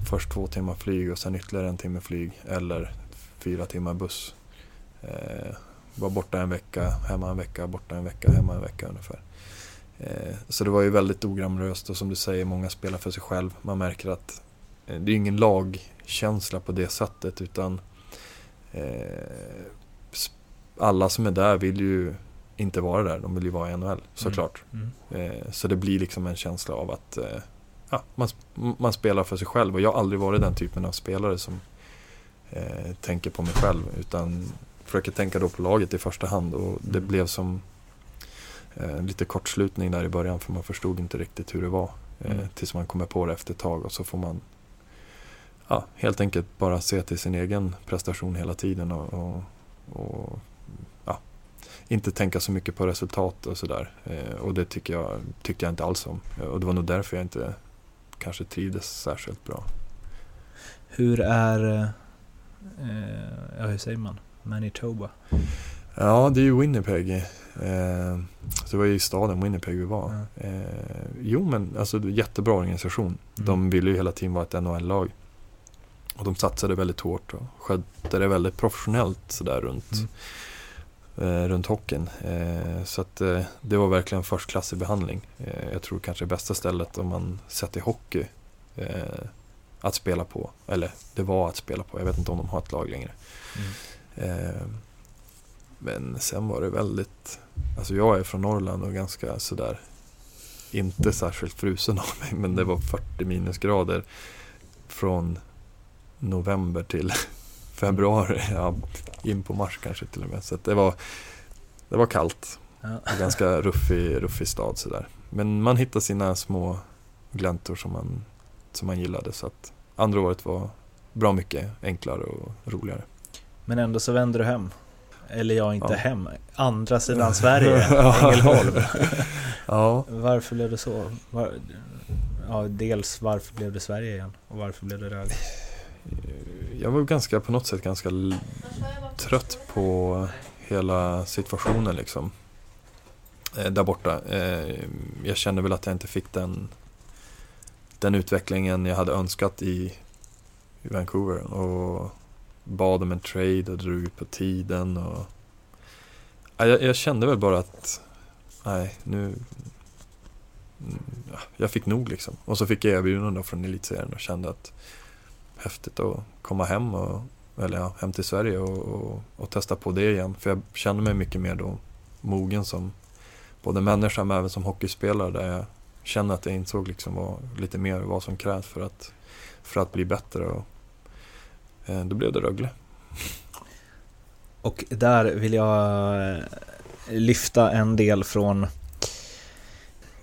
först två timmar flyg och sen ytterligare en timme flyg eller fyra timmar buss. Eh, var borta en vecka, hemma en vecka, borta en vecka, hemma en vecka ungefär. Eh, så det var ju väldigt ogramröst och som du säger, många spelar för sig själv. Man märker att eh, det är ingen lagkänsla på det sättet utan eh, alla som är där vill ju inte vara där, de vill ju vara i NHL såklart. Mm. Mm. Så det blir liksom en känsla av att ja, man, man spelar för sig själv och jag har aldrig varit den typen av spelare som eh, tänker på mig själv utan försöker tänka då på laget i första hand och det mm. blev som eh, lite kortslutning där i början för man förstod inte riktigt hur det var. Eh, mm. Tills man kommer på det efter ett tag och så får man ja, helt enkelt bara se till sin egen prestation hela tiden och, och, och ja, inte tänka så mycket på resultat och sådär. Eh, och det tycker jag, tyckte jag inte alls om. Och det var nog därför jag inte kanske trivdes särskilt bra. Hur är, eh, ja hur säger man, Manitoba? Ja, det är ju Winnipeg. Eh, så det var ju i staden Winnipeg vi var. Ja. Eh, jo men alltså jättebra organisation. Mm. De ville ju hela tiden vara ett NHL-lag. Och de satsade väldigt hårt och skötte det väldigt professionellt sådär runt, mm. Eh, runt hockeyn. Eh, så att eh, det var verkligen förstklassig behandling. Eh, jag tror kanske det bästa stället om man sätter hockey eh, att spela på. Eller det var att spela på, jag vet inte om de har ett lag längre. Mm. Men sen var det väldigt, alltså jag är från Norrland och ganska sådär, inte särskilt frusen av mig, men det var 40 minusgrader från november till februari, ja, in på mars kanske till och med. Så det var, det var kallt. Ja. Ganska ruffig, ruffig stad sådär. Men man hittade sina små gläntor som man, som man gillade. Så att andra året var bra mycket enklare och roligare. Men ändå så vände du hem eller jag inte ja. hem, andra sidan (laughs) Sverige, Ängelholm. (laughs) ja. Varför blev det så? Var, ja, dels varför blev det Sverige igen och varför blev det Rögle? Jag var ganska, på något sätt ganska trött på hela situationen liksom. Eh, där borta. Eh, jag kände väl att jag inte fick den, den utvecklingen jag hade önskat i, i Vancouver. Och bad om en trade och drog ut på tiden. Och... Jag, jag kände väl bara att, nej, nu... Jag fick nog liksom. Och så fick jag erbjudanden från elitserien och kände att häftigt att komma hem och eller ja, hem till Sverige och, och, och, testa på det igen. För jag kände mig mycket mer då mogen som både människa men även som hockeyspelare där jag känner att jag insåg liksom vad, lite mer vad som krävs för att, för att bli bättre. Och, Eh, då blev det Rögle. Och där vill jag eh, lyfta en del från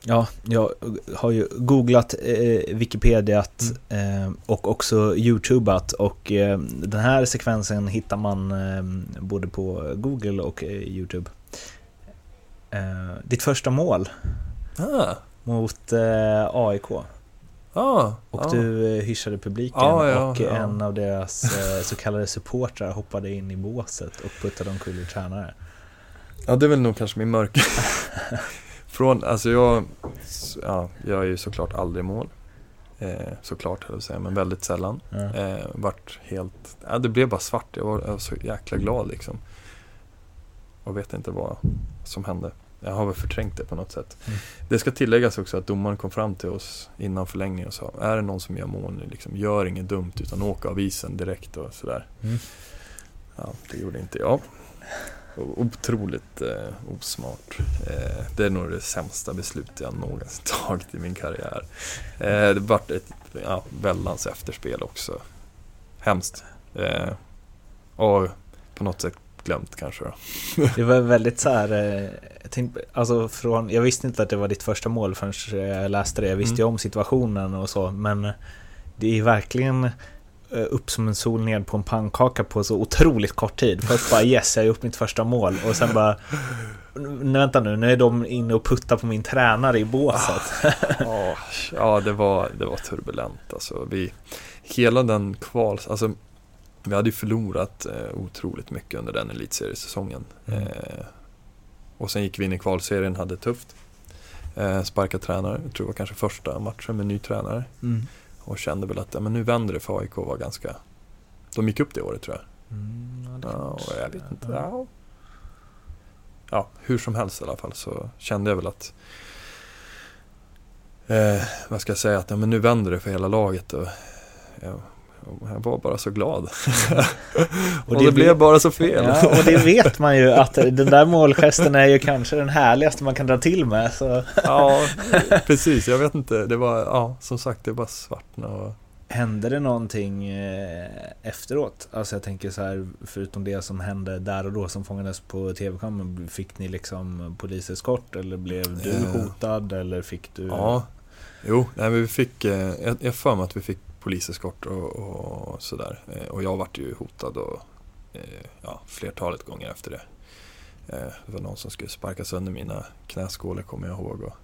Ja, jag har ju googlat eh, Wikipediat eh, och också Youtubat och eh, den här sekvensen hittar man eh, både på Google och eh, Youtube. Eh, ditt första mål Ah, mot eh, AIK ah, och ah. du eh, hyschade publiken Ja, ja, och ja. en av deras eh, så kallade supportrar hoppade in i båset och puttade omkull i tränare. Ja, det är väl nog kanske min mörk. (laughs) Från, alltså jag, ja, jag är ju såklart aldrig i mål. Eh, såklart, höll jag säga, men väldigt sällan. Ja. Eh, vart helt, ja, det blev bara svart. Jag var, jag var så jäkla glad liksom. Och vet inte vad som hände. Jag har väl förträngt det på något sätt. Mm. Det ska tilläggas också att domaren kom fram till oss innan förlängningen och sa Är det någon som gör mål nu, liksom, gör inget dumt utan åk av isen direkt och sådär. Mm. Ja, det gjorde inte jag. Otroligt eh, osmart. Eh, det är nog det sämsta beslutet jag någonsin (laughs) tagit i min karriär. Eh, det vart ett ja, väldans efterspel också. Hemskt. Eh, och på något sätt glömt kanske då. (laughs) Det var väldigt så här, eh, tänkte, alltså från, jag visste inte att det var ditt första mål förrän jag läste det. Jag visste Mm. ju om situationen och så, men det är verkligen upp som en sol ned på en pannkaka på så otroligt kort tid. Först bara yes, jag har gjort mitt första mål och sen bara "Nu, Vänta nu, nu är de inne och puttar på min tränare i båset. Ja, ja det, var, det var turbulent alltså. Vi, hela den kval, alltså vi hade ju förlorat eh, otroligt mycket under den elitseriesäsongen. Mm. Eh, och sen gick vi in i kvalserien, hade tufft. Eh, sparka tränare, jag tror det var kanske första matchen med ny tränare. Mm. Och kände väl att ja, men nu vänder det för AIK var ganska... De gick upp det året tror jag. Mm, ja, Ja, jag vet inte. Ja. ja, hur som helst i alla fall så kände jag väl att eh, vad ska jag säga, att ja, men nu vänder det för hela laget och och jag var bara så glad. (laughs) och, det det, blev bara så fel. Ja, och det vet man ju att den där målgesten är ju kanske den härligaste man kan dra till med. Så. ja, precis. Jag vet inte. Det var, ja, som sagt, det var svart och Hände det någonting eh, efteråt? Alltså jag tänker så här, förutom det som hände där och då som fångades på tv-kameran, fick ni liksom poliseskort eller blev du Eh. hotad eller fick du? Ja, jo, nej, vi fick, eh, jag jag för mig att vi fick poliseskort och, och sådär. Eh, och jag vart ju hotad och, eh, ja, flertalet gånger efter det. Eh, det var någon som skulle sparka sönder mina knäskålar kommer jag ihåg. Och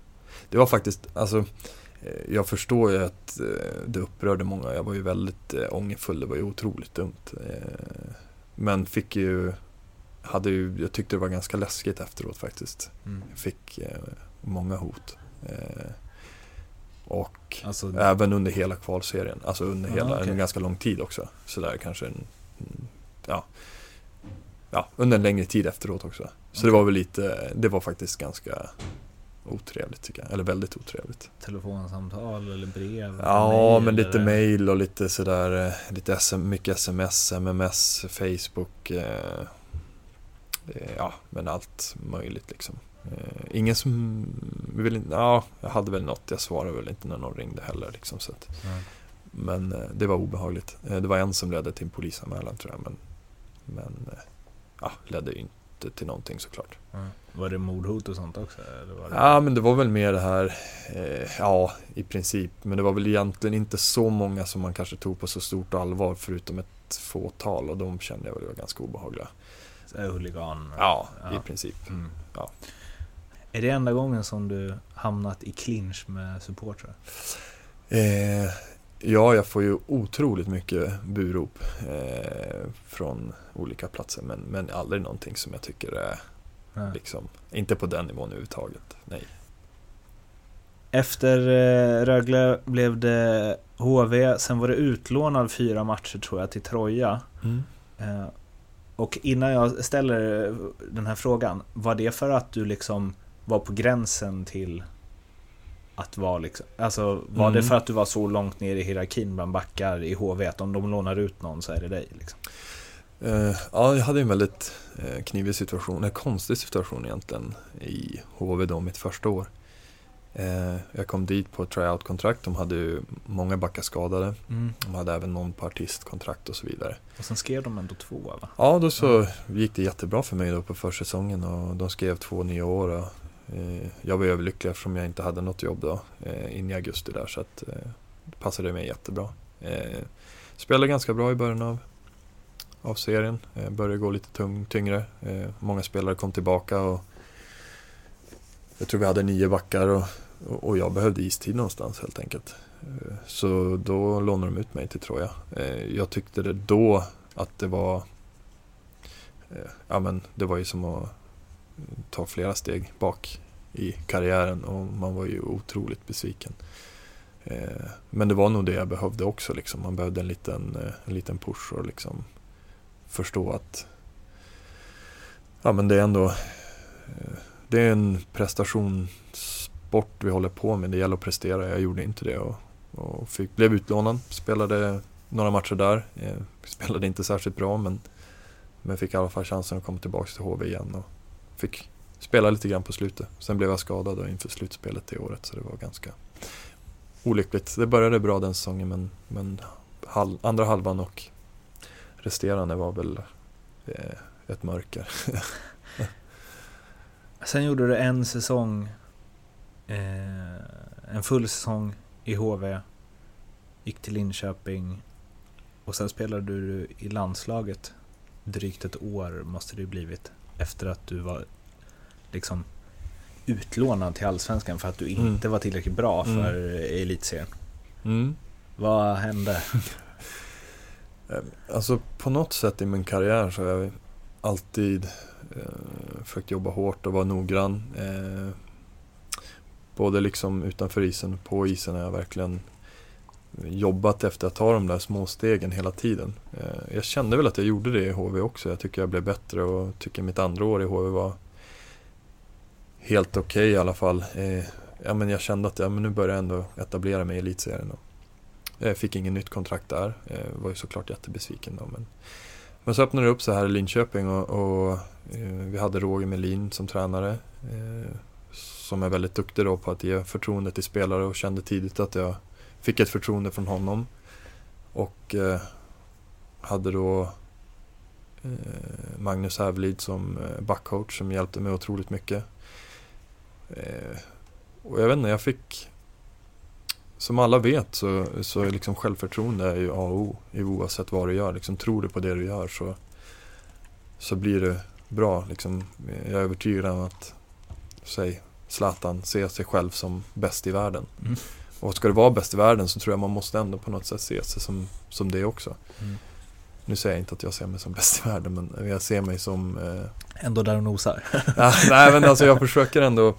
det var faktiskt, alltså, jag förstår ju att det upprörde många. Jag var ju väldigt ångerfull, det var ju otroligt dumt. Men fick ju, hade ju, jag tyckte det var ganska läskigt efteråt faktiskt. Mm. Jag fick många hot. Och Alltså, även under hela kvalserien, alltså under hela, okej. en ganska lång tid också. Sådär kanske en, ja, ja, under en längre tid efteråt också. Så det var väl lite, det var faktiskt ganska otrevligt tycker jag, eller väldigt otrevligt. telefonsamtal eller brev? Ja, mail men lite eller- mail och lite sådär, eh, lite SM, mycket sms, MMS, Facebook, eh, eh, ja, men allt möjligt liksom. Eh, ingen som vill inte, ja, jag hade väl något, jag svarade väl inte när någon ringde heller liksom. Så att, Ja. men eh, det var obehagligt. Eh, det var en som ledde till en polisanmälan tror jag, men, men ja, ledde ju inte till någonting såklart. Ja. Var det mordhot och sånt också? Eller var det... Ja, men det var väl mer det här, eh, ja, i princip. Men det var väl egentligen inte så många som man kanske tog på så stort allvar, förutom ett fåtal. Och de kände jag väl var ganska obehagliga. Så Huligan? Ja, Ja. i princip. Mm. Ja. Är det enda gången som du hamnat i clinch med supportrar? Eh, ja, jag får ju otroligt mycket burop eh, från olika platser. Men, men aldrig någonting som jag tycker är Ja. liksom, inte på den nivån överhuvudtaget. Nej. Efter eh, Rögle blev det HV, sen var det utlånad fyra matcher tror jag till Troja. Eh, och innan jag ställer den här frågan, var det för att du liksom var på gränsen till att vara liksom, alltså var det Mm. för att du var så långt ner i hierarkin bland backar i HV att om de lånar ut någon så är det dig liksom? Eh, ja, jag hade en väldigt eh, knivig situation, en konstig situation egentligen i HV då, mitt första år. Eh, jag kom dit på ett tryout-kontrakt, de hade ju många backar skadade. De hade även någon på artistkontrakt och så vidare. Och sen skrev de ändå två va? Ja, då så gick det jättebra för mig då på försäsongen och de skrev två nya år. Och, Eh, jag var överlycklig eftersom jag inte hade något jobb då eh, in i augusti där så att det passade mig jättebra. Spelade ganska bra i början av, av serien, började gå lite tung, tyngre. Många spelare kom tillbaka och jag tror vi hade nio backar och, och jag behövde istid någonstans helt enkelt. Så då lånade de ut mig till Troja. Jag tyckte det då att det var Ja men det var ju som att ta flera steg bak i karriären och man var ju otroligt besviken. Eh, men det var nog det jag behövde också liksom. Man behövde en liten, eh, en liten push och liksom förstå att ja men det är ändå eh, det är en prestationssport vi håller på med. Det gäller att prestera. Jag gjorde inte det och, och fick, blev utlånad. Spelade några matcher där. Jag spelade inte särskilt bra men, men fick i alla fall chansen att komma tillbaka till HV igen och fick spela lite grann på slutet. Sen blev jag skadad inför slutspelet det året så det var ganska olyckligt. Det började bra den säsongen men, men halv, andra halvan och resterande var väl eh, ett mörker. (laughs) Sen gjorde du en säsong, eh, en full säsong i HV, gick till Linköping och sen spelade du i landslaget drygt ett år måste det blivit efter att du var liksom utlånad till Allsvenskan för att du mm. inte mm. var tillräckligt bra mm. för mm. elitserien. Mm. Vad hände? (laughs) Eh, alltså på något sätt i min karriär så har jag alltid Eh, försökt jobba hårt och vara noggrann. Eh, både liksom utanför isen och på isen har jag verkligen jobbat efter att ta de där små stegen hela tiden. Eh, jag kände väl att jag gjorde det i HV också. Jag tycker jag blev bättre och tycker mitt andra år i HV var helt okej okay i alla fall. Eh, ja, men jag kände att ja, men nu börjar jag ändå etablera mig i elitserien. Jag eh, fick ingen nytt kontrakt där. Jag var ju såklart jättebesviken då. Men men så öppnade det upp sig här i Linköping och, och vi hade Roger Melin som tränare. Som är väldigt duktig då på att ge förtroende till spelare och kände tidigt att jag fick ett förtroende från honom. Och eh, hade då eh, Magnus Hävelid som eh, backcoach som hjälpte mig otroligt mycket. Eh, och jag vet inte, jag fick som alla vet så, så är liksom självförtroende är ju A och O oavsett vad du gör. Liksom, tror du på det du gör så, så blir det bra. Liksom, jag är övertygad om att säg, Zlatan ser sig själv som bäst i världen. Mm. Och ska du vara bäst i världen så tror jag man måste ändå på något sätt se sig som, som det också. Mm. Nu säger jag inte att jag ser mig som bäst i världen men jag ser mig som... Eh... Ändå där och nosar. (laughs) ja, nej men alltså jag försöker ändå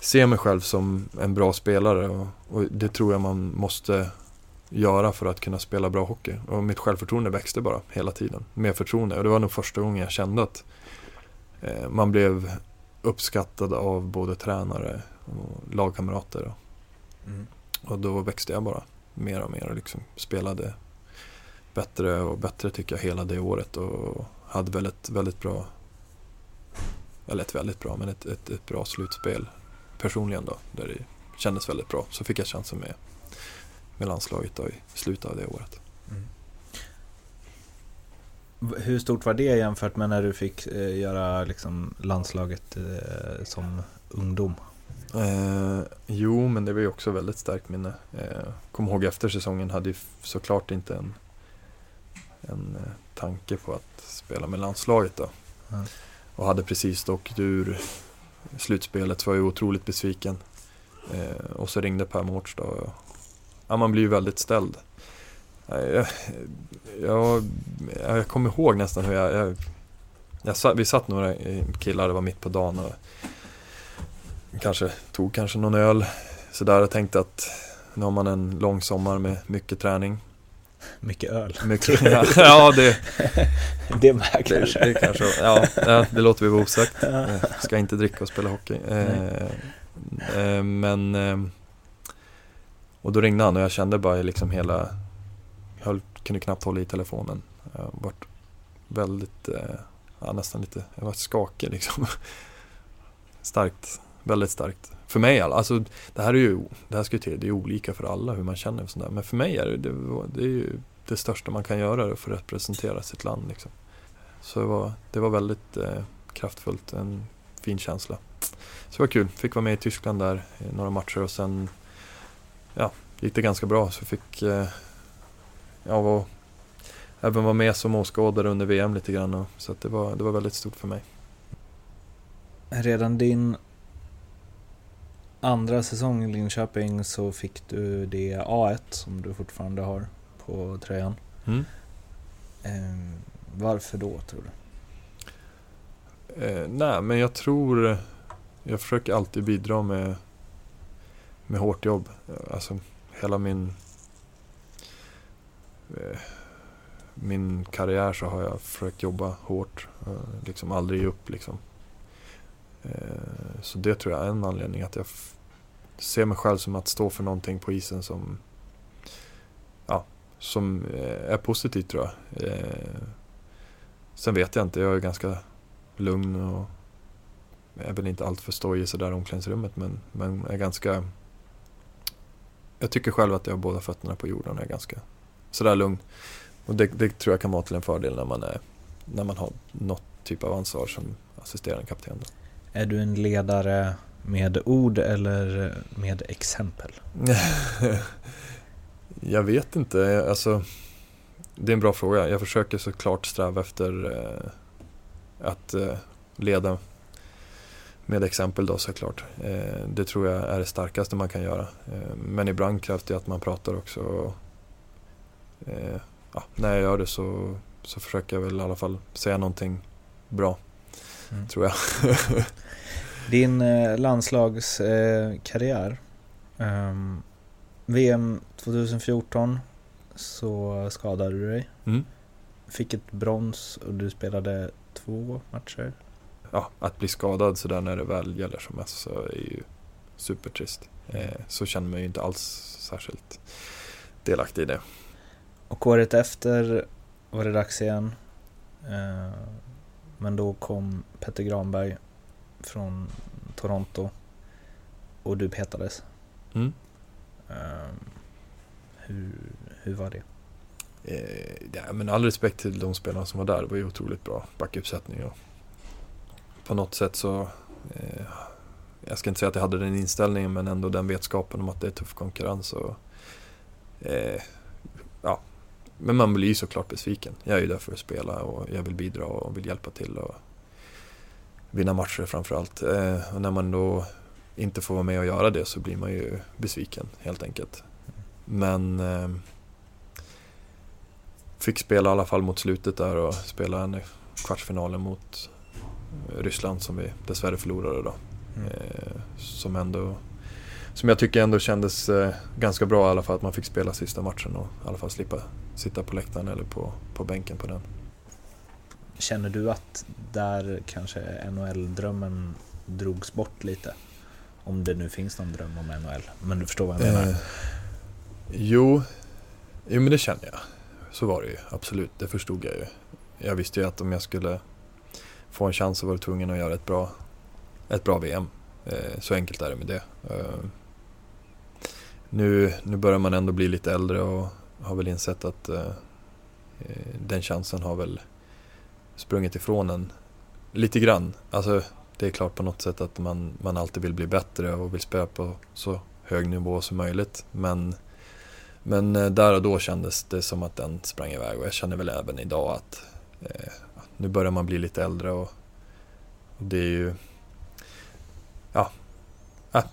ser mig själv som en bra spelare och, och, det tror jag man måste göra för att kunna spela bra hockey. Och mitt självförtroende växte bara hela tiden med förtroende och det var nog första gången jag kände att eh, man blev uppskattad av både tränare och lagkamrater. Och, mm och då växte jag bara mer och mer och liksom spelade bättre och bättre tycker jag hela det året och hade väldigt, väldigt bra eller ett väldigt bra, men ett, ett, ett bra slutspel personligen då, där det kändes väldigt bra. Så fick jag chansen med, med landslaget då i slutet av det året. Mm. Hur stort var det jämfört med när du fick eh, göra liksom, landslaget eh, som ungdom? Eh, jo, men det var ju också väldigt starkt minne. Eh, kom ihåg efter säsongen hade ju såklart inte en, en eh, tanke på att spela med landslaget då. Mm. Och hade precis åkt ur slutspelet så var jag otroligt besviken. Eh, och så ringde Per Mårts då. Ja, man blir ju väldigt ställd. Jag, jag, jag kommer ihåg nästan hur jag, jag, jag, vi satt några killar, det var mitt på dagen och kanske tog kanske någon öl sådär och tänkte att nu har man en lång sommar med mycket träning. Mycket öl. Mycket, (laughs) ja, ja, det... (laughs) det med kanske. Det, det kanske ja, det låter vi vara osagt. Eh, ska inte dricka och spela hockey. Eh, eh, men... Eh, och då ringde han och jag kände bara liksom hela... Jag kunde knappt hålla i telefonen. Jag var väldigt... Eh, ja, nästan lite... Jag var skakig liksom. (laughs) starkt. Väldigt starkt. För mig alltså, det här är ju, det här ska ju till, det är olika för alla hur man känner och där. Men för mig är det, det, det är ju det största man kan göra för att representera sitt land liksom. Så det var, det var väldigt eh, kraftfullt, en fin känsla. så det var kul. Fick vara med i Tyskland där i några matcher och sen ja, gick det ganska bra. Så fick eh, jag var, även vara med som åskådare under VM lite grann. Och, så det, var, det var väldigt stort för mig. Redan din andra säsong i Linköping så fick du det A1 som du fortfarande har på tröjan. Mm. Eh, varför då tror du? Eh, nej, men jag tror... Jag försöker alltid bidra med, med hårt jobb. Alltså hela min... Eh, min karriär så har jag försökt jobba hårt. Eh, liksom aldrig ge upp liksom. Eh, så det tror jag är en anledning att jag ser mig själv som att stå för någonting på isen som ja, som eh, är positivt tror jag. Eh, sen vet jag inte, jag är ganska lugn och är väl inte alltför stojig sådär i omklädningsrummet men, men är ganska jag tycker själv att jag har båda fötterna på jorden och är ganska sådär lugn. Och det, det, tror jag kan vara till en fördel när man, är, när man har något typ av ansvar som assisterande kapten. Då. Är du en ledare med ord eller med exempel? (laughs) jag vet inte, alltså det är en bra fråga. Jag försöker såklart sträva efter eh, att eh, leda med exempel då såklart. Eh, det tror jag är det starkaste man kan göra. Eh, men ibland krävs det att man pratar också. Och, eh, ja, när jag gör det så, så försöker jag väl i alla fall säga någonting bra, mm. tror jag. (laughs) Din eh, landslagskarriär. VM 2014 så skadade du dig. Mm. Fick ett brons och du spelade två matcher. Ja, att bli skadad sådär när det väl gäller som mest så är ju supertrist. Eh, så känner man ju inte alls särskilt delaktig i det. Och året efter var det dags igen. Eh, men då kom Petter Granberg från Toronto och du petades. Mm. Um, hur, hur var det? Eh, ja, men all respekt till de spelarna som var där. Det var ju otroligt bra backuppsättning. Och på något sätt så, eh, jag ska inte säga att jag hade den inställningen, men ändå den vetskapen om att det är tuff konkurrens. Och, eh, ja. Men man blir ju såklart besviken. Jag är ju där för att spela och jag vill bidra och vill hjälpa till. Och, vinna matcher framförallt. Eh, och när man då inte får vara med och göra det så blir man ju besviken helt enkelt. Men eh, fick spela i alla fall mot slutet där och spela en kvartsfinalen mot Ryssland som vi dessvärre förlorade då. Mm. Eh, som ändå som jag tycker ändå kändes eh, ganska bra i alla fall att man fick spela sista matchen och i alla fall slippa sitta på läktaren eller på, på bänken på den. Känner du att där kanske NHL-drömmen drogs bort lite? Om det nu finns någon dröm om NHL, men du förstår vad jag menar? Eh, jo, jo, men det känner jag. Så var det ju, absolut. Det förstod jag ju. Jag visste ju att om jag skulle få en chans så var jag tvungen att göra ett bra, ett bra VM. Eh, så enkelt är det med det. Eh, nu, nu börjar man ändå bli lite äldre och har väl insett att eh, eh den chansen har väl sprungit ifrån en lite grann. Alltså, det är klart på något sätt att man, man alltid vill bli bättre och vill spela på så hög nivå som möjligt. Men, men eh, där och då kändes det som att den sprang iväg och jag känner väl även idag att eh, nu börjar man bli lite äldre och, och det är ju... Ja,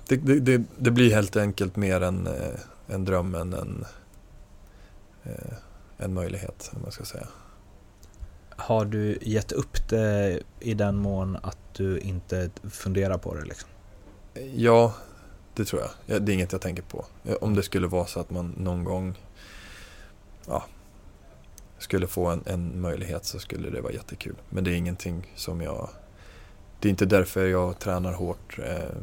det, det, det, det, blir helt enkelt mer en, eh, en dröm än en, eh, en möjlighet, om man ska säga. Har du gett upp det i den mån att du inte funderar på det? Liksom? Ja, det tror jag. Det är inget jag tänker på. Om det skulle vara så att man någon gång ja, skulle få en, en möjlighet så skulle det vara jättekul. Men det är ingenting som jag... Det är inte därför jag tränar hårt eh,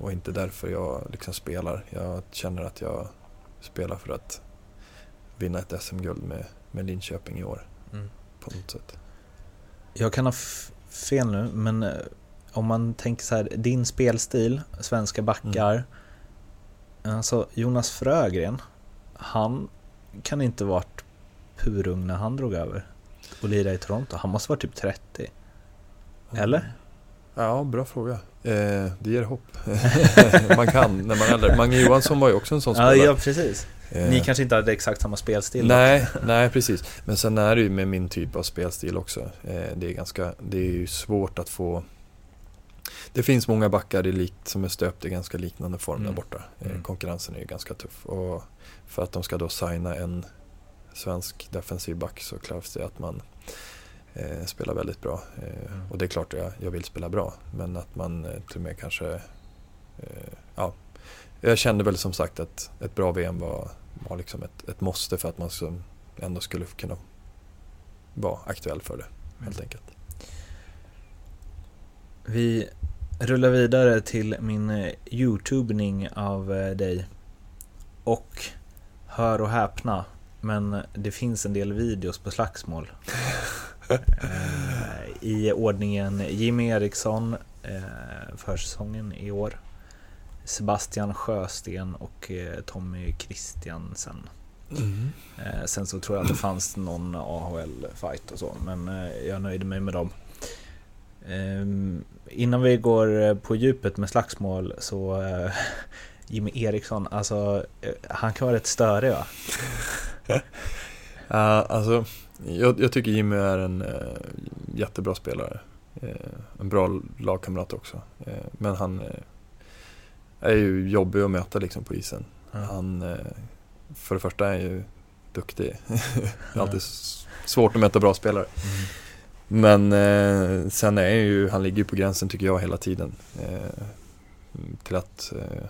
och inte därför jag liksom spelar. Jag känner att jag spelar för att vinna ett SM-guld med, med Linköping i år. På något sätt. Jag kan ha fel nu, men eh, om man tänker så här, din spelstil, svenska backar, mm. alltså Jonas Frögren, han kan inte varit purung när han drog över och lirade i Toronto. Han måste vara typ 30. Mm. Eller? Ja, bra fråga. Eh, det ger hopp. (laughs) man kan när man är äldre. Mange Johansson var ju också en sån Ja, spelare. ja precis. Eh, Ni kanske inte hade exakt samma spelstil? Nej, nej precis. Men sen är det ju med min typ av spelstil också. Eh, det är ganska, det är ju svårt att få det finns många backar i likt, som är stöpta i ganska liknande form Mm. där borta. Eh, Mm. Konkurrensen är ju ganska tuff. Och för att de ska då signa en svensk defensiv back så krävs det att man eh, spelar väldigt bra. Eh, Mm. Och det är klart jag, jag vill spela bra. Men att man eh, till och med kanske... Eh, ja, jag kände väl som sagt att ett bra VM var, var liksom ett, ett måste för att man så ändå skulle kunna vara aktuell för det. Helt Mm. enkelt. Vi rullar vidare till min eh, YouTubning av eh, dig. Och hör och häpna, men det finns en del videos på slagsmål. (laughs) Eh, I ordningen Jimmy Eriksson, försäsongen i år. Sebastian Sjösten och eh, Tommy Christiansen. Eh, sen så tror jag att det fanns någon AHL-fight och så, men eh, jag nöjde mig med dem. Ehm, innan vi går på djupet med slagsmål så (laughs) Jimmy Eriksson, alltså han kan vara rätt störig va? (laughs) Ja, alltså, jag, jag tycker Jimmy är en eh, jättebra spelare. Eh, en bra lagkamrat också. Men han är ju jobbig att möta liksom på isen. Han, eh, för det första är han ju duktig. det (laughs) är alltid svårt att möta bra spelare. Mm. Men eh, sen är ju, han ligger ju på gränsen tycker jag hela tiden. Eh, till att, eh,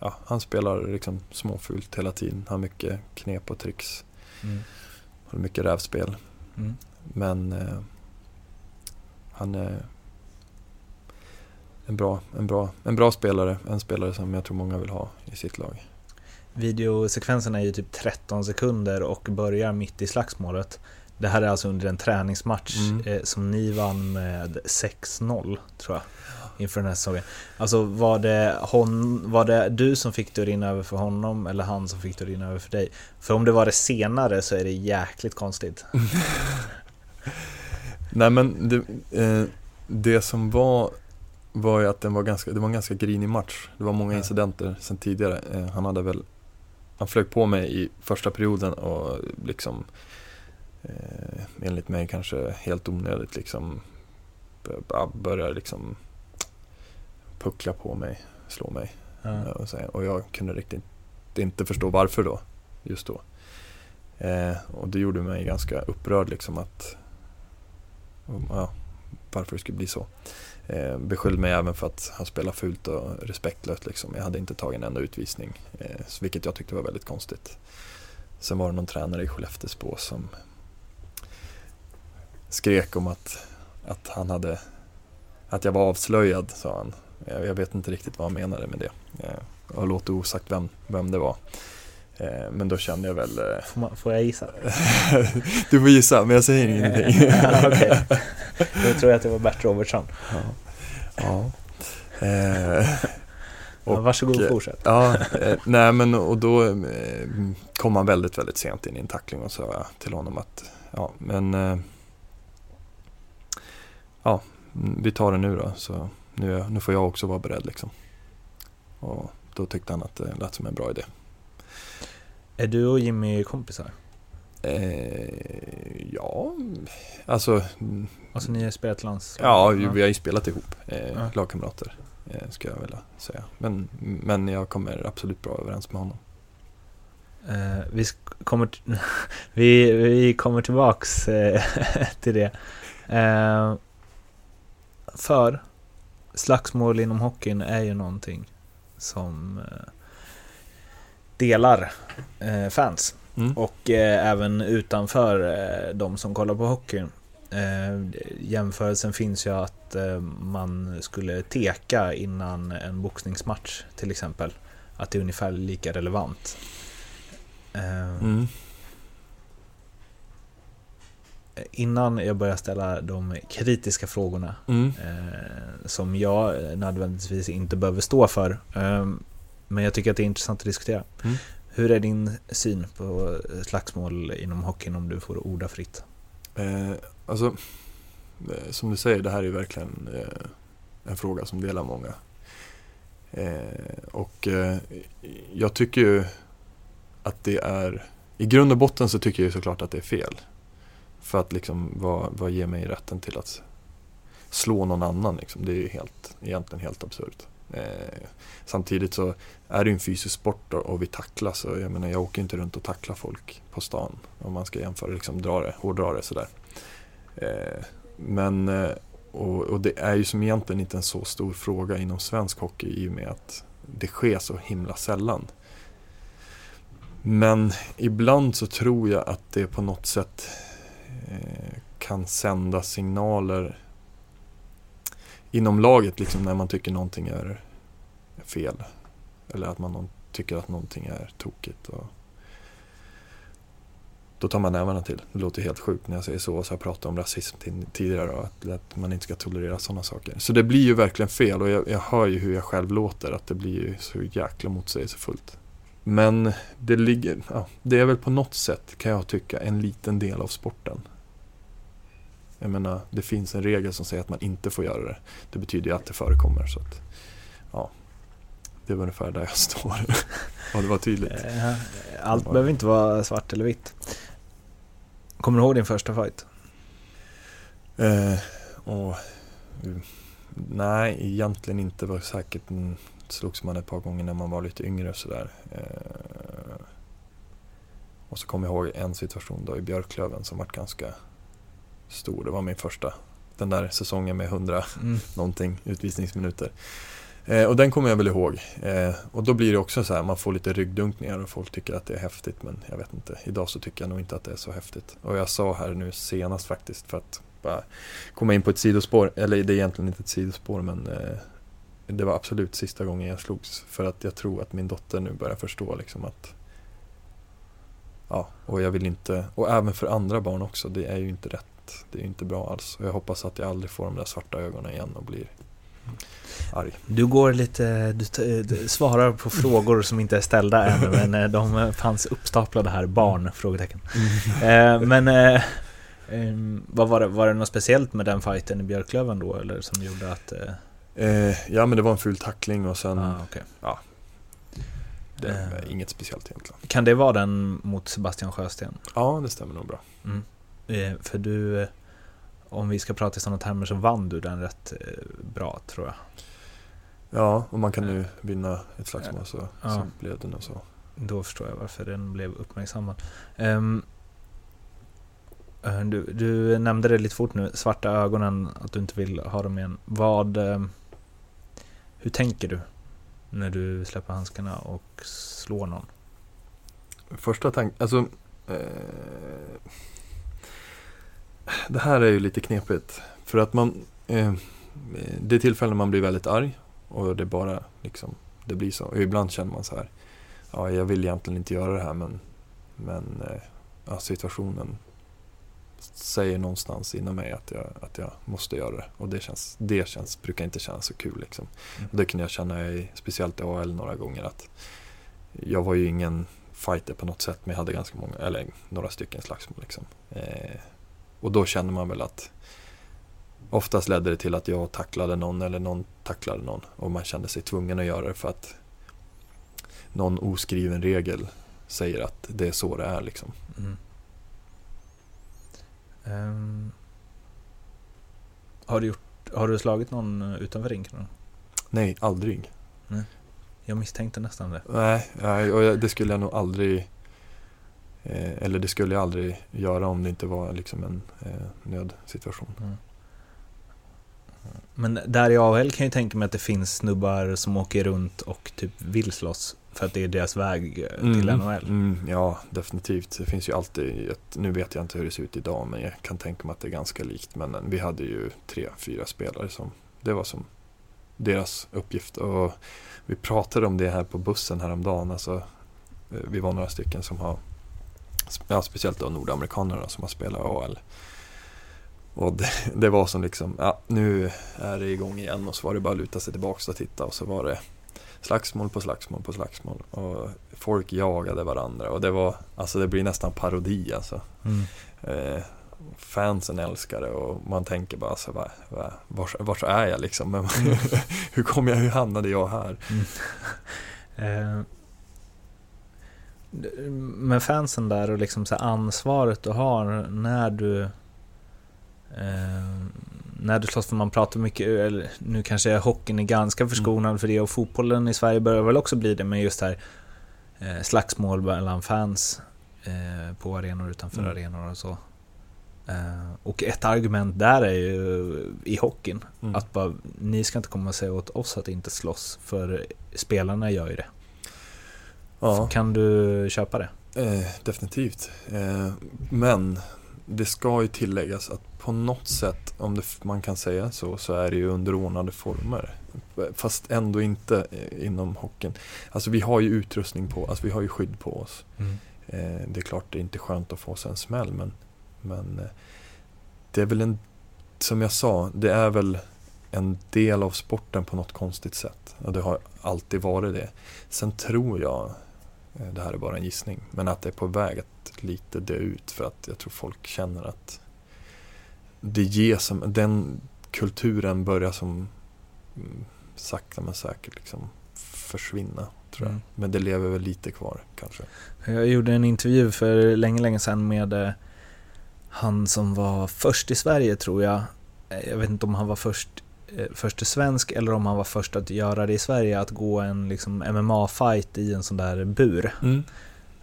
ja, han spelar liksom småfult hela tiden. Han har mycket knep och tricks. Mm. Har mycket rävspel. Mm. Men eh, han är en bra, en, bra, en bra spelare. En spelare som jag tror många vill ha i sitt lag. Videosekvensen är ju typ 13 sekunder och börjar mitt i slagsmålet. Det här är alltså under en träningsmatch Mm. eh, som ni vann med 6-0 tror jag. Inför den här säsongen. Alltså var det, hon, var det du som fick det att rinna över för honom eller han som fick det att rinna över för dig? För om det var det senare så är det jäkligt konstigt. (laughs) Nej men det, eh, det som var var ju att den var ganska, det var en ganska grinig match. Det var många incidenter sen tidigare. Eh, han hade väl, han flög på mig i första perioden och liksom eh, enligt mig kanske helt onödigt liksom började liksom puckla på mig, slå mig. Ja. Och, så, och jag kunde riktigt inte förstå varför då, just då. Eh, och det gjorde mig ganska upprörd liksom att, ja, varför det skulle bli så. Eh, beskyllde mig även för att ha spelat fult och respektlöst liksom. Jag hade inte tagit en enda utvisning, eh, vilket jag tyckte var väldigt konstigt. Sen var det någon tränare i Skellefteåsbå som skrek om att, att han hade, att jag var avslöjad, sa han. Jag, jag vet inte riktigt vad han menade med det. Eh, Jag låter osagt vem, vem det var. Eh, Men då kände jag väl... eh, Får, man, får jag gissa? (laughs) du får gissa, men jag säger ingenting. (laughs) Ja, okej. Då tror jag att det var Bert Robertsson. ja. Ja. Eh, Ja, Och, varsågod, eh, fortsätt. Ja, eh, nej men och då eh, kom han väldigt, väldigt sent in i en tackling och sa jag till honom att ja, men eh, ja, vi tar det nu då. Så nu, nu får jag också vara beredd liksom. Och då tyckte han att det lät som en bra idé. Är du och Jimmy kompisar? Eh, ja, alltså mm, Alltså ni har spelat lands... ja, vi har ju spelat ihop, eh, Ja. lagkamrater. Eh, ska jag vilja säga. Men, men jag kommer absolut bra överens med honom. Eh, vi, kommer (laughs) vi, vi kommer tillbaks eh, (laughs) till det. Eh, för slagsmål inom hockeyn är ju någonting som eh, delar fans. Mm. Och eh, även utanför eh, de som kollar på hockeyn. Eh, jämförelsen finns ju att eh, man skulle teka innan en boxningsmatch till exempel. Att det är ungefär lika relevant. Eh, Mm. Innan jag börjar ställa de kritiska frågorna Mm. eh, som jag eh, nödvändigtvis inte behöver stå för. Men jag tycker att det är intressant att diskutera. Hur är din syn på eh, slagsmål inom hockeyn om du får orda fritt? Eh, alltså, eh, som du säger, det här är ju verkligen eh, en fråga som delar många. Eh, och eh, jag tycker ju att det är, i grund och botten så tycker jag ju såklart att det är fel. För att liksom, vad, vad ger mig rätten till att slå någon annan liksom? Det är ju helt, egentligen helt absurt. Eh, samtidigt så är det ju en fysisk sport och vi tacklas. Och jag menar, jag åker inte runt och tacklar folk på stan. Om man ska jämföra, liksom dra det, hårdra det sådär. Eh, men, eh, och, och, det är ju som egentligen inte en så stor fråga inom svensk hockey i och med att det sker så himla sällan. Men ibland så tror jag att det på något sätt eh, kan sända signaler inom laget liksom när man tycker någonting är fel. Eller att man tycker att någonting är tokigt. Och då tar man nävarna till. Det låter helt sjukt när jag säger så. Och så har jag pratat om rasism tidigare och att, att, man inte ska tolerera sådana saker. Så det blir ju verkligen fel och jag, jag hör ju hur jag själv låter. Att det blir ju så jäkla motsägelsefullt. Men det ligger, ja, det är väl på något sätt kan jag tycka en liten del av sporten. Jag menar, det finns en regel som säger att man inte får göra det. Det betyder ju att det förekommer. Så att, ja, det var ungefär där jag (laughs) står. ja, det var tydligt. Eh, allt behöver inte vara svart eller vitt. Kommer du ihåg din första fight? Eh, och, nej, egentligen inte. Var säkert en, slogs man ett par gånger när man var lite yngre och sådär. Eh, och så kommer jag ihåg en situation då i Björklöven som var ganska stor. Det var min första. Den där säsongen med 100 mm. någonting utvisningsminuter. Eh, och den kommer jag väl ihåg. Eh, och då blir det också så här, man får lite ryggdunkningar och folk tycker att det är häftigt. Men jag vet inte, idag så tycker jag nog inte att det är så häftigt. Och jag sa här nu senast faktiskt för att bara komma in på ett sidospår. Eller det är egentligen inte ett sidospår men eh, det var absolut sista gången jag slogs. För att jag tror att min dotter nu börjar förstå liksom att Ja, och jag vill inte, och även för andra barn också, det är ju inte rätt det är inte bra alls. Och jag hoppas att jag aldrig får de där svarta ögonen igen och blir arg. Du går lite, du, du svarar på (laughs) frågor som inte är ställda än, men eh, de fanns uppstaplade här, barn? Frågetecken. Mm. Eh, men eh, vad var det, var det något speciellt med den fighten i Björklöven då, eller som gjorde att... Eh... ja, men det var en ful tackling och sen... Ah, okay. ja, det är inget speciellt egentligen. Kan det vara den mot Sebastian Sjösten? Ja, det stämmer nog bra. Mm. Eh, för du, eh, om vi ska prata i sådana termer så vann du den rätt eh, bra tror jag. Ja, och man kan nu vinna ett slagsmål så, ja. så blev det nog så. Då förstår jag varför den blev uppmärksammad. Um, du, du, nämnde det lite fort nu, svarta ögonen, att du inte vill ha dem igen. Vad, um, hur tänker du när du släpper handskarna och slår någon? Första tanken, alltså eh, det här är ju lite knepigt. För att man, eh, det är tillfällen man blir väldigt arg och det bara liksom, det blir så. Och ibland känner man så här, ja jag vill egentligen inte göra det här men, men eh, ja, situationen säger någonstans inom mig att jag, att jag måste göra det. Och det, känns, det känns, brukar inte kännas så kul. Liksom. Mm. Och det kunde jag känna i, speciellt i AL några gånger att jag var ju ingen fighter på något sätt men jag hade ganska många, eller några stycken slagsmål. Liksom. Eh, och då känner man väl att oftast ledde det till att jag tacklade någon eller någon tacklade någon. Och man kände sig tvungen att göra det för att någon oskriven regel säger att det är så det är liksom. Mm. Um, har, du gjort, har du slagit någon utanför ringen? Nej, aldrig. Nej. Jag misstänkte nästan det. Nej och det skulle jag nog aldrig Eh, eller det skulle jag aldrig göra om det inte var liksom en eh, nödsituation. Mm. Men där i AHL kan jag tänka mig att det finns snubbar som åker runt och typ vill slåss för att det är deras väg eh, till mm, NHL. Mm, ja, definitivt. Det finns ju alltid, ett, nu vet jag inte hur det ser ut idag, men jag kan tänka mig att det är ganska likt. Men vi hade ju tre, fyra spelare som, det var som deras uppgift. Och vi pratade om det här på bussen häromdagen. Alltså, eh, vi var några stycken som har ja, speciellt då nordamerikanerna som har spelat AL. Och det, (laughs) det, var som liksom, ja nu är det igång igen och så var det bara att luta sig tillbaka och titta och så var det slagsmål på slagsmål på slagsmål. Och folk jagade varandra och det var, alltså det blir nästan parodi alltså. Mm. Eh, fansen älskar det och man tänker bara så va, va, vars, vars är jag liksom? (laughs) Men, hur kom jag, hur hamnade jag här? Mm. (laughs) Eh, med fansen där och liksom så ansvaret du har när du eh, när du slåss, för man pratar mycket, eller nu kanske hockeyn är ganska förskonad mm. för det och fotbollen i Sverige börjar väl också bli det, men just här eh, slagsmål mellan fans eh, på arenor utanför mm. arenor och så. Eh, och ett argument där är ju i hockeyn, mm. att bara, ni ska inte komma och säga åt oss att inte slåss, för spelarna gör ju det. Ja. Kan du köpa det? Eh, definitivt. Eh, men det ska ju tilläggas att på något sätt, om det, man kan säga så, så är det ju under ordnade former. Fast ändå inte eh, inom hockeyn. Alltså vi har ju utrustning på, alltså vi har ju skydd på oss. Mm. Eh, det är klart det är inte skönt att få sig en smäll men, men eh, det är väl en, som jag sa, det är väl en del av sporten på något konstigt sätt. Och det har alltid varit det. Sen tror jag, det här är bara en gissning, men att det är på väg att lite dö ut för att jag tror folk känner att det ger som, den kulturen börjar som mm, sakta men säkert liksom försvinna. Tror jag. Mm. Men det lever väl lite kvar kanske. Jag gjorde en intervju för länge, länge sedan med eh, han som var först i Sverige tror jag. Eh, jag vet inte om han var först, eh, först svensk eller om han var först att göra det i Sverige, att gå en liksom, MMA-fight i en sån där bur. Mm.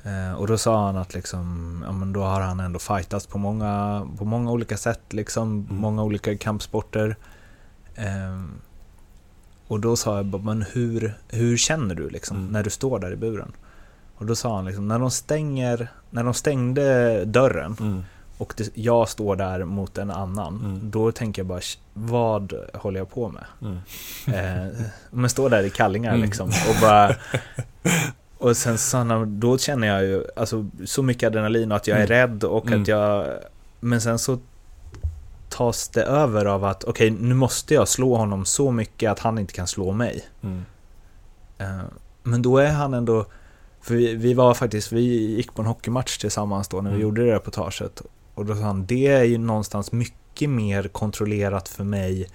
Eh, och då sa han att liksom, ja, men då har han ändå fightats på många, på många olika sätt, liksom, mm. många olika kampsporter. Eh, och då sa jag men hur, hur känner du liksom, mm. när du står där i buren? Och då sa han liksom, när de stänger, när de stängde dörren mm. Och det, jag står där mot en annan, mm. då tänker jag bara, vad håller jag på med? Mm. (laughs) eh, men står där i kallingar mm. liksom och bara (laughs) Och sen Sanna, då känner jag ju alltså, så mycket adrenalin och att jag är mm. rädd och mm. att jag... Men sen så tas det över av att okej, okay, nu måste jag slå honom så mycket att han inte kan slå mig. Mm. Uh, men då är han ändå... För vi, vi, var faktiskt, vi gick på en hockeymatch tillsammans då när vi mm. gjorde det reportaget. Och då sa han, det är ju någonstans mycket mer kontrollerat för mig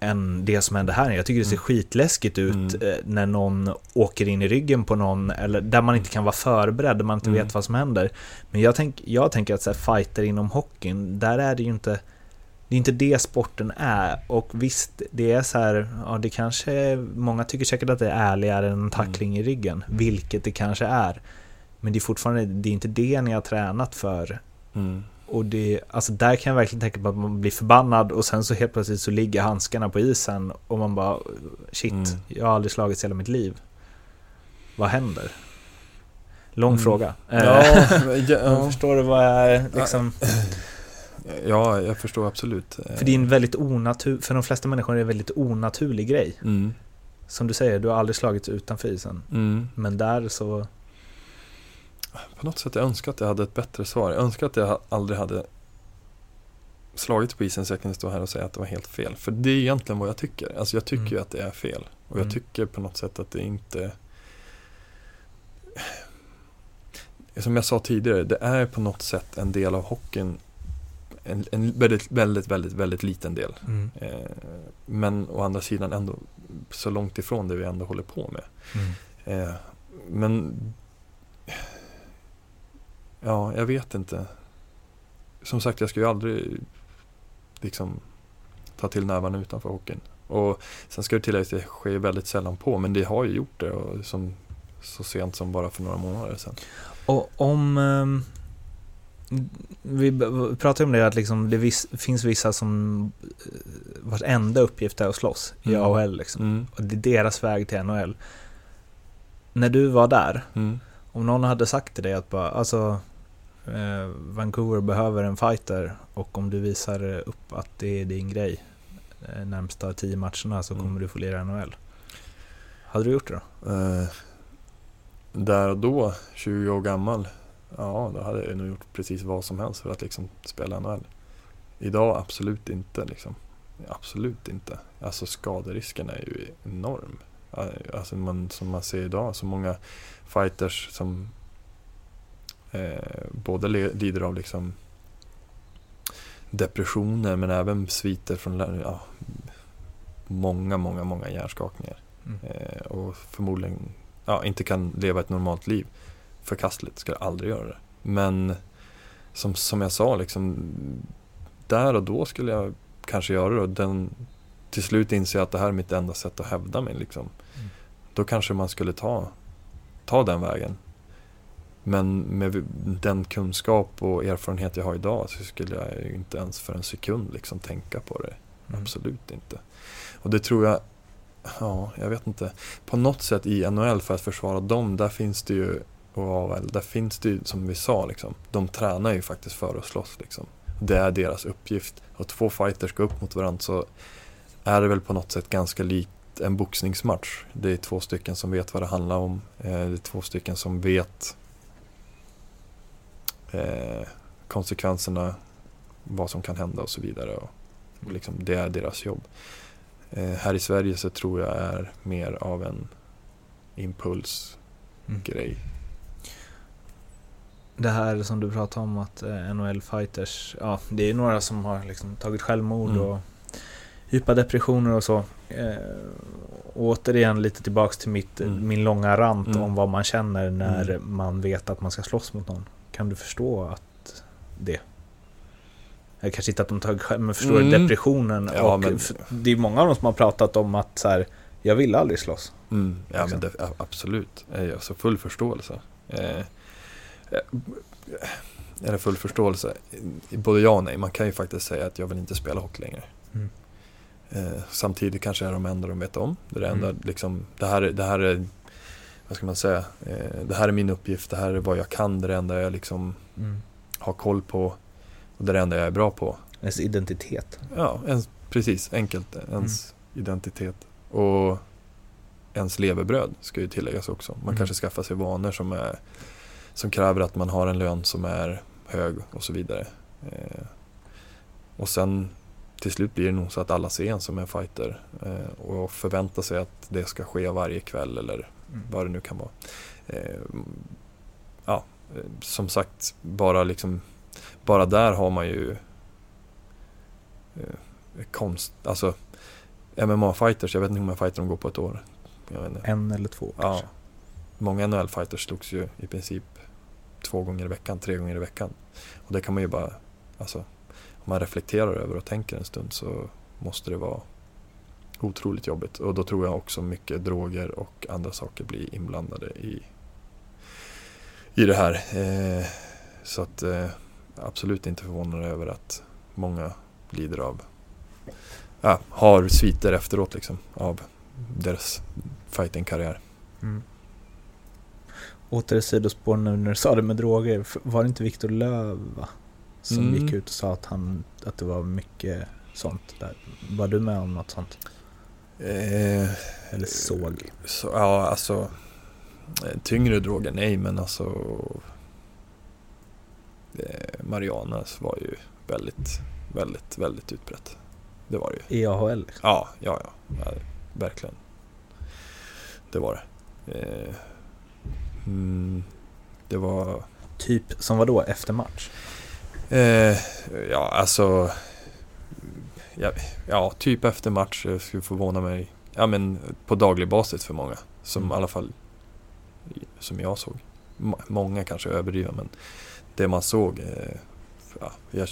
än det som händer här. Jag tycker det ser mm. skitläskigt ut mm. Eh, när någon åker in i ryggen på någon, eller där man inte kan vara förberedd, där man inte mm. vet vad som händer. Men jag, tänk, jag tänker att så här, fighter inom hockeyn, där är det ju inte det är inte det sporten är. Och visst, det är så här, ja det kanske, många tycker säkert att det är ärligare än en tackling mm. i ryggen, vilket det kanske är. Men det är fortfarande, det är inte det ni har tränat för. Mm. Och det, alltså där kan jag verkligen tänka på att man blir förbannad och sen så helt plötsligt så ligger handskarna på isen och man bara shit, mm. jag har aldrig slagits hela mitt liv. Vad händer? Lång mm. fråga. Ja, eh, ja. (laughs) Förstår du vad jag liksom... Ja, jag förstår absolut. För det är en väldigt onatur, för de flesta människor är det en väldigt onaturlig grej. Mm. Som du säger, du har aldrig slagits utanför isen. Mm. Men där så på något sätt jag önskar att jag hade ett bättre svar. Jag önskar att jag aldrig hade slagit på isen så jag kunde stå här och säga att det var helt fel. För det är egentligen vad jag tycker. Alltså jag tycker mm. ju att det är fel. Och jag mm. tycker på något sätt att det inte Som jag sa tidigare, det är på något sätt en del av hockeyn en, en väldigt, väldigt, väldigt, väldigt liten del. Mm. Eh, men å andra sidan ändå så långt ifrån det vi ändå håller på med. Mm. Eh, men Ja, jag vet inte. Som sagt, jag ska ju aldrig liksom ta till nävarna utanför hockeyn. Och sen ska det tilläggas, det sker väldigt sällan på, men det har ju gjort det och som, så sent som bara för några månader sedan. Och om... Um, vi pratade om det, att liksom det vis, finns vissa som eh, vars enda uppgift är att slåss i mm. AHL. Liksom. Mm. Och det är deras väg till NHL. När du var där, mm. om någon hade sagt till dig att bara, alltså Vancouver behöver en fighter och om du visar upp att det är din grej eh, närmsta tio matcherna så mm. kommer du få lira NHL. Hade du gjort det då? Eh, där och då, 20 år gammal, ja då hade jag nog gjort precis vad som helst för att liksom spela NHL. Idag absolut inte liksom. Absolut inte. Alltså skaderisken är ju enorm. Alltså man, som man ser idag, så många fighters som eh, både lider av liksom depressioner men även sviter från ja, många, många, många hjärnskakningar. Mm. Eh, och förmodligen ja, inte kan leva ett normalt liv. Förkastligt, ska aldrig göra det. Men som, som jag sa, liksom, där och då skulle jag kanske göra det. Och den, till slut inser jag att det här är mitt enda sätt att hävda mig. Liksom. Mm. Då kanske man skulle ta, ta den vägen. Men med den kunskap och erfarenhet jag har idag så skulle jag inte ens för en sekund liksom tänka på det. Mm. Absolut inte. Och det tror jag, ja, jag vet inte. På något sätt i NHL för att försvara dem, där finns det ju, och AHL, där finns det ju som vi sa liksom. De tränar ju faktiskt för att slåss liksom. Det är deras uppgift. Och två fighters går upp mot varandra så är det väl på något sätt ganska likt en boxningsmatch. Det är två stycken som vet vad det handlar om. Eh, det är två stycken som vet eh, konsekvenserna, vad som kan hända och så vidare. Och, och liksom, det är deras jobb. Eh, här i Sverige så tror jag är mer av en impulsgrej. Mm. Det här som du pratade om att eh, NHL-fighters, ja det är några som har liksom tagit självmord Mm. och djupa depressioner och så. Eh, återigen lite tillbaks till mitt, Mm. min långa rant Mm. om vad man känner när Mm. man vet att man ska slåss mot någon. Kan du förstå att det? Jag kanske inte att de själv, men förstår Mm. depressionen? Ja, och men- Det är många av dem som har pratat om att så här, jag vill aldrig slåss. Mm, ja, Liksom. men det, ja, absolut. Eh, Alltså full förståelse. Eh, eh, eller full förståelse. Både ja och nej. Man kan ju faktiskt säga att jag vill inte spela hockey längre. Mm. Eh, samtidigt kanske är de enda de vet om. Det, är det, enda, Mm. liksom, det, här, är- det här är, vad ska man säga, eh, det här är min uppgift, det här är vad jag kan, det är det enda jag liksom Mm. har koll på och det är det enda jag är bra på. Ens identitet. Ja, ens, precis, enkelt, ens identitet. Och ens levebröd ska ju tilläggas också. Man Mm. kanske skaffar sig vanor som, är, som kräver att man har en lön som är hög och så vidare. Eh, och sen till slut blir det nog så att alla ser en som en fighter eh, och förväntar sig att det ska ske varje kväll eller Mm. vad det nu kan vara. Eh, ja, eh, som sagt, bara liksom bara där har man ju eh, konst, alltså MMA-fighters, jag vet inte hur många fighter de går på ett år. En eller två Ja, kanske. många NHL-fighters slogs ju i princip två gånger i veckan, tre gånger i veckan. Och det kan man ju bara, alltså om man reflekterar över och tänker en stund så måste det vara otroligt jobbigt. Och då tror jag också mycket droger och andra saker blir inblandade i, i det här. Eh, så att eh, absolut inte förvånad över att många lider av, ja, har sviter efteråt liksom av deras fightingkarriär. Mm. Åter sidospår nu när du sa det med droger. Var det inte Viktor Löv va? Som Mm. gick ut och sa att, han, att det var mycket sånt där. Var du med om något sånt? Eh, Eller såg? Så, ja, alltså eh, tyngre droger, nej men alltså eh, Mariana var ju väldigt, väldigt, väldigt utbrett. Det var det ju. I AHL? Liksom. Ja, ja, ja, ja verkligen. Det var det. Eh, mm, det var, Typ som var då efter match? eh, ja alltså, ja, ja, typ efter match eh, skulle förvåna mig, ja men på daglig basis för många. Som Mm. i alla fall, som jag såg. Många kanske överdriver men det man såg, eh, ja, jag,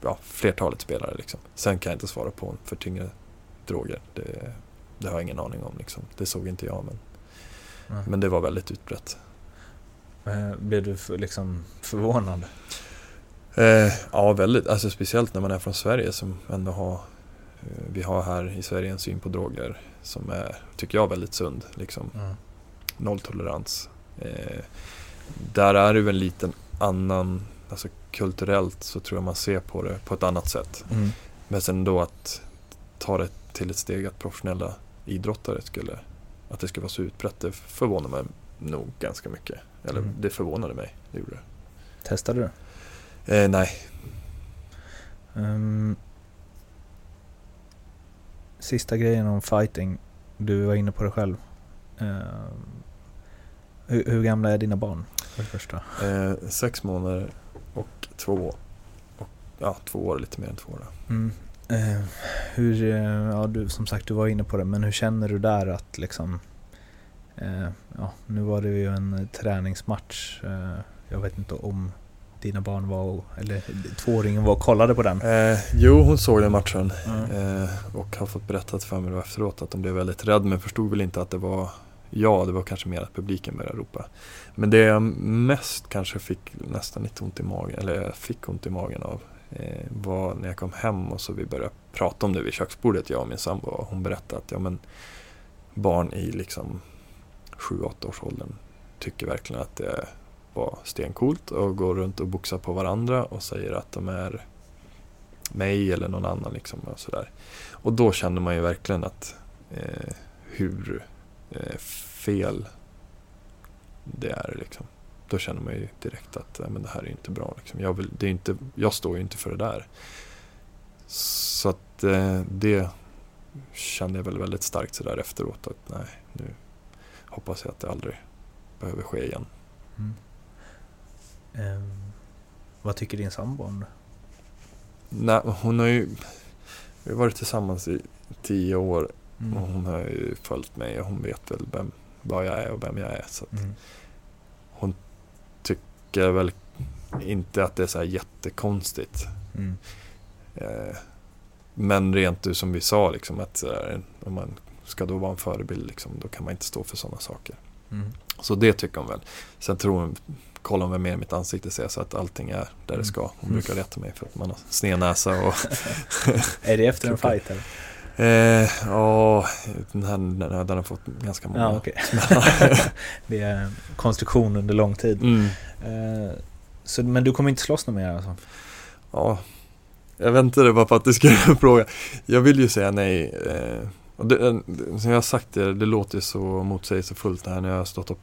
ja, flertalet spelare liksom. Sen kan jag inte svara på för tyngre droger. Det, det har jag ingen aning om liksom. Det såg inte jag men, Mm. men det var väldigt utbrett. Eh, Blev du för, liksom förvånad? Eh, ja, väldigt. Alltså speciellt när man är från Sverige som ändå har eh, Vi har här i Sverige en syn på droger som är, tycker jag, väldigt sund. Liksom Mm. nolltolerans. Eh, där är det en liten annan, alltså kulturellt så tror jag man ser på det på ett annat sätt. Mm. Men sen då att ta det till ett steg att professionella idrottare skulle, att det skulle vara så utbrett, det förvånar mig nog ganska mycket. Eller Mm. det förvånade mig, det gjorde det. Testade du? Eh, nej, Ehm, sista grejen om fighting. Du var inne på det själv. Ehm, hur, hur gamla är dina barn? För det första. Eh, sex månader och två. Och ja, två år, lite mer än två år. Mm. Eh, hur, ja du som sagt du var inne på det, men hur känner du där att liksom eh, Ja, nu var det ju en träningsmatch. Eh, jag vet inte om dina barn var, och, eller tvååringen var och kollade på den? Eh, jo, hon såg den matchen Mm. eh, och har fått berättat för mig efteråt att de blev väldigt rädda men förstod väl inte att det var jag, det var kanske mer att publiken började ropa. Men det jag mest kanske fick nästan lite ont i magen, eller jag fick ont i magen av eh, var när jag kom hem och så vi började prata om det vid köksbordet, jag och min sambo. Och hon berättade att ja, men barn i liksom 7-8 års åldern tycker verkligen att det var stencoolt och går runt och boxar på varandra och säger att de är mig eller någon annan liksom och sådär. Och då kände man ju verkligen att eh, hur eh, fel det är liksom. Då känner man ju direkt att eh, men det här är inte bra. Liksom. Jag, vill, det är inte, jag står ju inte för det där. Så att eh, det kände jag väl väldigt starkt sådär efteråt att nej, nu hoppas jag att det aldrig behöver ske igen. Mm. Ehm, vad tycker din sambo om det? Nej, hon har ju vi har varit tillsammans i tio år Mm. och hon har ju följt mig och hon vet väl vem, vad jag är och vem jag är. Så Mm. hon tycker väl inte att det är så här jättekonstigt. Mm. Eh, men rent du som vi sa, liksom, att här, om man ska då vara en förebild, liksom, då kan man inte stå för sådana saker. Mm. Så det tycker hon väl. Sen tror hon, hon väl mer i mitt ansikte ser så att allting är där Mm. det ska. Hon Mm. brukar rätta mig för att man har sned näsa och (laughs) Är det efter en fight eller? Eh, Ja, den här den, den har fått ganska många Ja, smällar. (laughs) det är konstruktion under lång tid. mm. Eh, så, men du kommer inte slåss något mer alltså? Ja, jag väntade bara på att du skulle (laughs) fråga. Jag vill ju säga nej. Eh, och det, eh, som jag har sagt det, det låter så motsägelsefullt det här när jag har stått och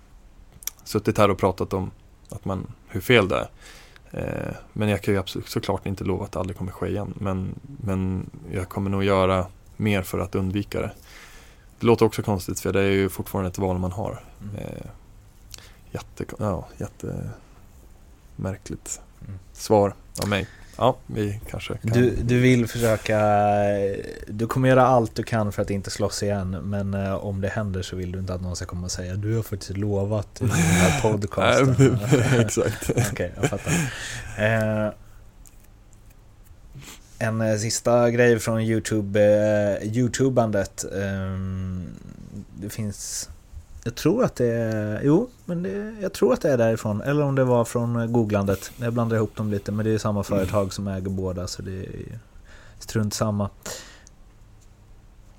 suttit här och pratat om att man, hur fel det är. Eh, men jag kan ju absolut såklart inte lova att det aldrig kommer ske igen. Men, men jag kommer nog göra mer för att undvika det. Det låter också konstigt för det är ju fortfarande ett val man har. Mm. Eh, jätte, ja, jättemärkligt Mm. svar av mig. Ja, vi kanske kan. Du, du vill försöka, du kommer göra allt du kan för att inte slåss igen Men eh, om det händer så vill du inte att någon ska komma och säga Du har faktiskt lovat i den här (laughs) podcasten Nej, (laughs) Exakt. (laughs) Okej, jag fattar eh, En eh, sista grej från Youtube, eh, Youtubandet eh, Det finns Jag tror att det är, jo, men det, jag tror att det är därifrån Eller om det var från googlandet Jag blandar ihop dem lite, men det är samma företag som äger båda så det är strunt samma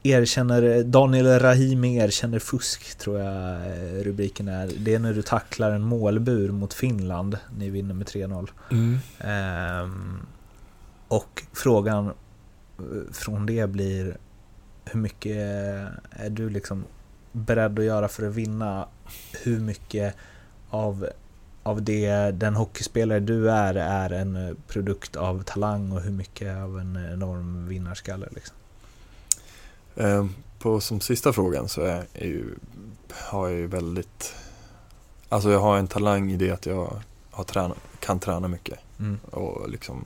Erkänner, Daniel Rahimi erkänner fusk tror jag rubriken är. Det är när du tacklar en målbur mot Finland. Ni vinner med 3-0. Mm. Ehm, och frågan eh, från det blir hur mycket är du liksom beredd att göra för att vinna? Hur mycket av, av det den hockeyspelare du är är en produkt av talang och hur mycket av en enorm vinnarskalle? Liksom? Eh, på som sista frågan så är, är ju, har jag ju väldigt Alltså jag har en talang i det att jag har tränat, kan träna mycket Mm. och liksom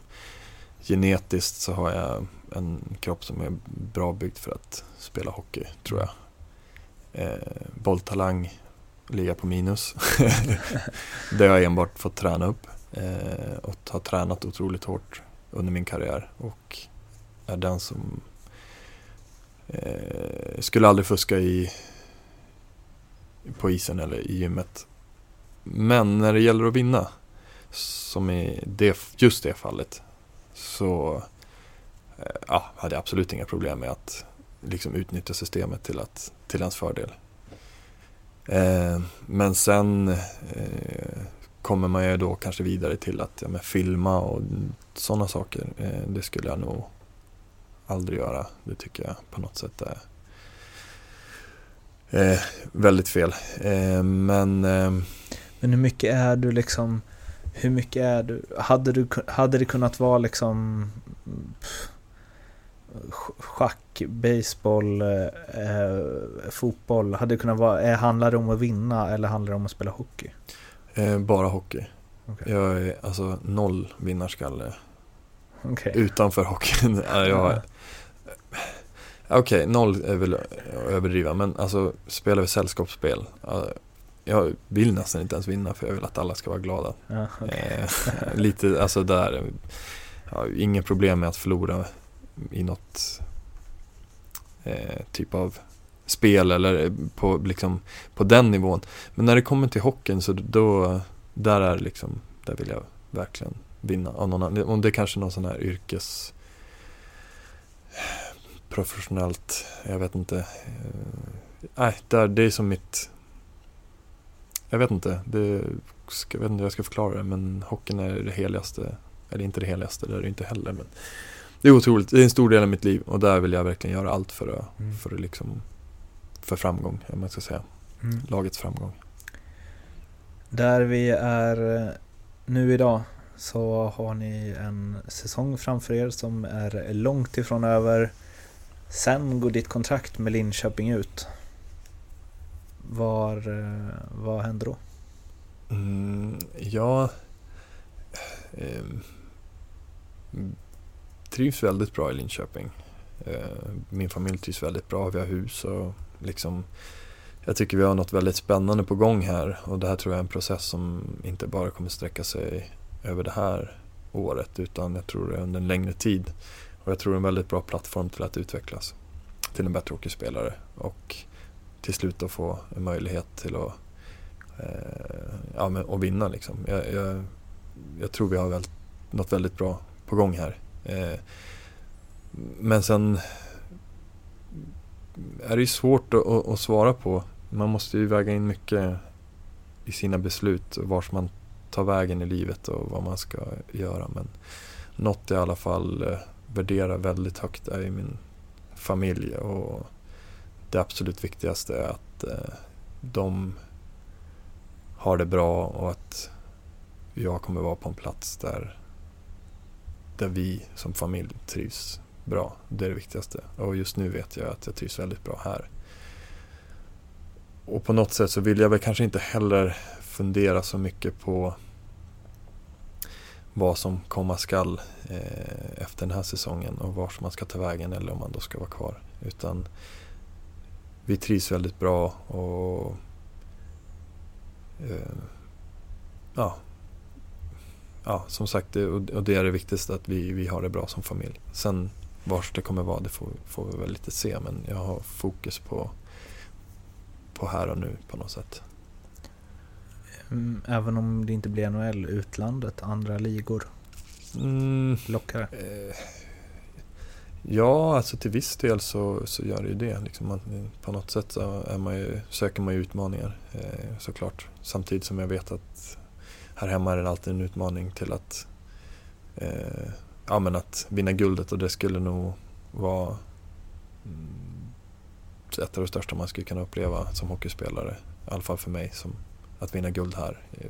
genetiskt så har jag en kropp som är bra byggd för att spela hockey tror jag. Eh, bolltalang ligga på minus. (laughs) det har jag enbart fått träna upp eh, och har tränat otroligt hårt under min karriär och är den som eh, skulle aldrig fuska i på isen eller i gymmet. Men när det gäller att vinna som i det, just det fallet så eh, ja, hade jag absolut inga problem med att liksom utnyttja systemet till, att, till ens fördel. Eh, men sen eh, kommer man ju då kanske vidare till att ja, filma och sådana saker. Eh, det skulle jag nog aldrig göra. Det tycker jag på något sätt är eh, väldigt fel. Eh, men eh, Men hur mycket är du liksom Hur mycket är du Hade, du, hade det kunnat vara liksom pff, Schack, baseball, eh, fotboll Hade kunnat vara, eh, handlar det om att vinna eller handlar det om att spela hockey? eh, bara hockey. Okej. Jag är alltså noll vinnarskalle Okay. Utanför hockeyn. (laughs) jag, Okej, okay, noll är väl att överdriva, men alltså spelar vi sällskapsspel. Jag vill nästan inte ens vinna för jag vill att alla ska vara glada. Ja, okay. eh, lite, alltså där, ja, inga problem med att förlora i något eh, typ av spel eller på, liksom, på den nivån. Men när det kommer till hockeyn så då, där är liksom, där vill jag verkligen vinna. Av någon, om det är kanske någon sån här yrkes eh, professionellt, jag vet inte. Eh, nej, där, det är som mitt jag vet inte, det, jag vet inte hur jag ska förklara det men hockeyn är det heligaste. Eller inte det heligaste, det är det inte heller men det är otroligt, det är en stor del av mitt liv och där vill jag verkligen göra allt för att, mm. för liksom, för framgång, om man ska säga. Mm. Lagets framgång. Där vi är eh, nu idag så har ni en säsong framför er som är långt ifrån över. Sen går ditt kontrakt med Linköping ut. Var, eh, vad händer då? Mm, ja, eh, trivs väldigt bra i Linköping. Eh, min familj trivs väldigt bra, vi har hus och liksom jag tycker vi har något väldigt spännande på gång här och det här tror jag är en process som inte bara kommer sträcka sig över det här året utan jag tror det är under en längre tid. Och jag tror det är en väldigt bra plattform till att utvecklas till en bättre hockeyspelare och till slut att få en möjlighet till att, eh, ja, men, och vinna. Liksom. Jag, jag, jag, tror vi har väl, något väldigt bra på gång här. Eh, men sen är det ju svårt att, att, svara på. Man måste ju väga in mycket i sina beslut, vart man tar vägen i livet och vad man ska göra. Men något jag i alla fall eh, värderar väldigt högt är ju min familj och det absolut viktigaste är att eh, de har det bra och att jag kommer vara på en plats där, där vi som familj trivs bra. Det är det viktigaste. Och just nu vet jag att jag trivs väldigt bra här. Och på något sätt så vill jag väl kanske inte heller fundera så mycket på vad som komma skall eh, efter den här säsongen och vart man ska ta vägen eller om man då ska vara kvar. Utan vi trivs väldigt bra och eh, ja, ja, som sagt, det, och det är det viktigaste att vi, vi har det bra som familj. Sen vars det kommer vara, det får, får vi väl lite se, men jag har fokus på, på här och nu på något sätt. Mm, även om det inte blir NHL, utlandet, andra ligor? Mm, Lockar eh, Ja, alltså till viss del så, så gör det ju det. Liksom man, på något sätt så är man ju, söker man ju utmaningar eh, såklart. Samtidigt som jag vet att här hemma är det alltid en utmaning till att, eh, ja, men att vinna guldet och det skulle nog vara mm, ett av det största man skulle kunna uppleva som hockeyspelare. I alla fall för mig, som att vinna guld här i,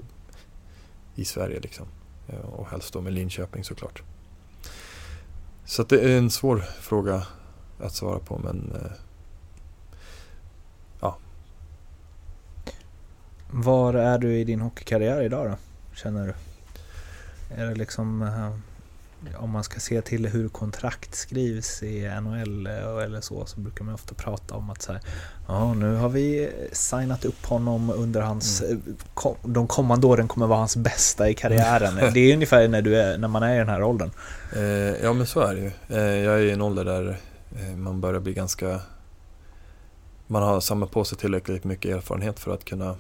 i Sverige. Liksom. Eh, och helst då med Linköping såklart. Så det är en svår fråga att svara på men eh, ja. Var är du i din hockeykarriär idag då? Känner du? Är det liksom eh, om man ska se till hur kontrakt skrivs i NHL eller så, så brukar man ofta prata om att så här, ja, nu har vi signat upp honom under hans, mm. Eh, de kommande åren kommer vara hans bästa i karriären. (laughs) det är ungefär när, du är, när man är i den här åldern. Eh, ja, men så är det ju. Eh, jag är i en ålder där eh, man börjar bli ganska, man har samlat på sig tillräckligt mycket erfarenhet för att kunna,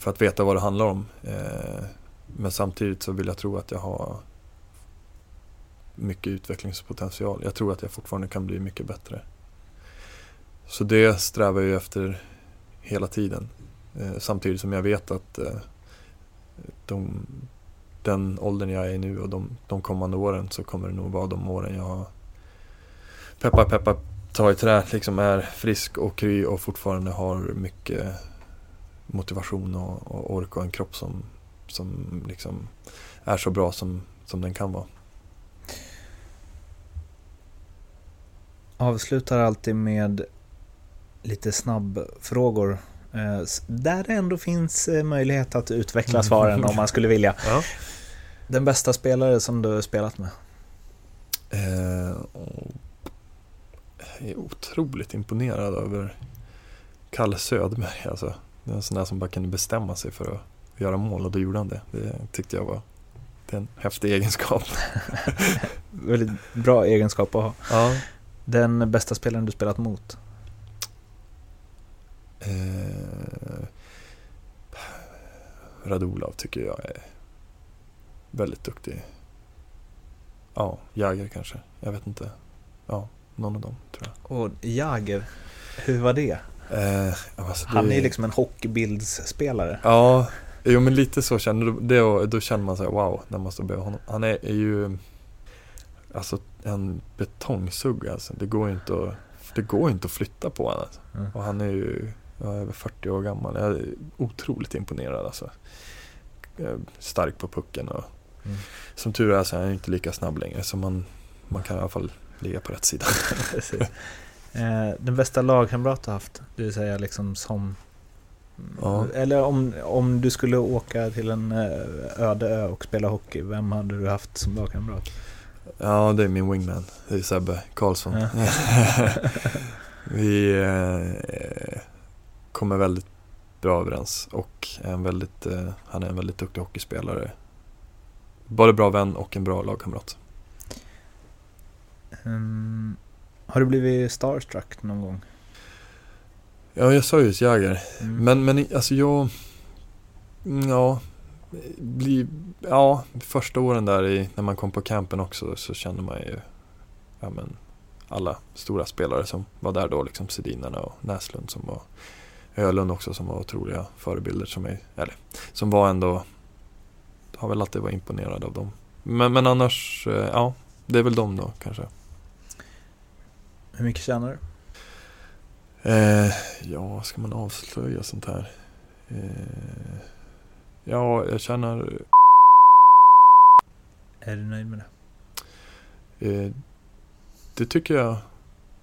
för att veta vad det handlar om. Eh, men samtidigt så vill jag tro att jag har mycket utvecklingspotential. Jag tror att jag fortfarande kan bli mycket bättre. Så det strävar jag efter hela tiden. Eh, samtidigt som jag vet att eh, de, den åldern jag är i nu och de, de kommande åren så kommer det nog vara de åren jag har peppar peppar ta i trä, liksom är frisk och kry och fortfarande har mycket motivation och, och ork och en kropp som, som liksom är så bra som, som den kan vara. avslutar alltid med lite snabbfrågor. Eh, där det ändå finns eh, möjlighet att utveckla (laughs) svaren om man skulle vilja. Ja. Den bästa spelare som du spelat med? Eh, jag är otroligt imponerad över Kalle Söderberg. Alltså. Det är en sån där som bara kunde bestämma sig för att göra mål och då gjorde han det. Det tyckte jag var det är en häftig egenskap. (laughs) Väldigt bra egenskap att ha. Ja. Den bästa spelaren du spelat mot? Eh, Radulov tycker jag är väldigt duktig. Ja, Jäger kanske. Jag vet inte. Ja, någon av dem tror jag. Och Jager, hur var det? Eh, alltså Han det- är ju liksom en hockeybildsspelare. Ja, jo men lite så känner det och då känner man sig wow när man står bredvid honom. Han är, är ju alltså en betongsugg alltså. Det går ju inte att, det går inte att flytta på honom. Alltså. Mm. Och han är ju ja, över 40 år gammal. Jag är otroligt imponerad alltså. Eh, Stark på pucken och Mm. som tur är så är han inte lika snabb längre så man, man kan i alla fall ligga på rätt sida. (laughs) Eh, den bästa lagkamrat du haft? Det vill säga liksom som... Ja. Eller om, om du skulle åka till en eh, öde ö och spela hockey, vem hade du haft som lagkamrat? Ja, det är min wingman. Det är Sebbe Karlsson. Ja. (laughs) Vi eh, kommer väldigt bra överens och är en väldigt, eh, han är en väldigt duktig hockeyspelare. Både bra vän och en bra lagkamrat. Mm, har du blivit starstruck någon gång? Ja, jag sa ju Jäger. Mm. Men, men alltså jag... Ja, bli, ja, första åren där i, när man kom på campen också så kände man ju ja, men, alla stora spelare som var där då, liksom Sedinarna och Näslund som var Ölund också som var otroliga förebilder som, är, eller, som var ändå, har väl alltid varit imponerad av dem. Men, men annars, eh, ja, det är väl de då kanske. Hur mycket tjänar du? Eh, ja, ska man avslöja sånt här? Eh, ja, jag känner... Är du nöjd med det? Eh, det tycker jag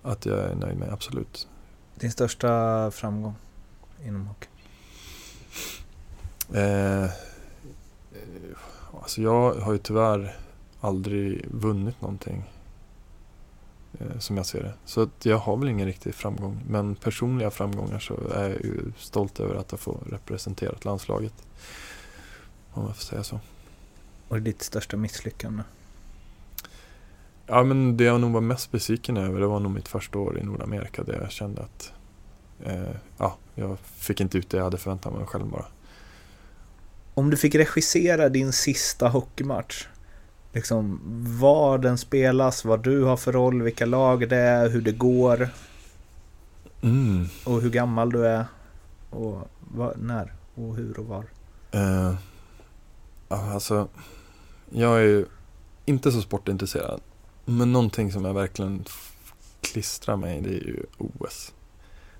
att jag är nöjd med, absolut. Din största framgång inom hockey? Eh, alltså jag har ju tyvärr aldrig vunnit någonting. Eh, som jag ser det. Så att jag har väl ingen riktig framgång. Men personliga framgångar så är jag ju stolt över att jag får representera landslaget. Om jag får säga så. Och ditt största misslyckande? Ja men det jag nog var mest besviken över det var nog mitt första år i Nordamerika där jag kände att eh, ja, jag fick inte ut det jag hade förväntat mig själv bara. Om du fick regissera din sista hockeymatch, liksom var den spelas, vad du har för roll, vilka lag det är, hur det går Mm. och hur gammal du är och vad, när och hur och var. Ja, alltså, jag är ju inte så sportintresserad. Men någonting som jag verkligen klistrar mig det är ju OS.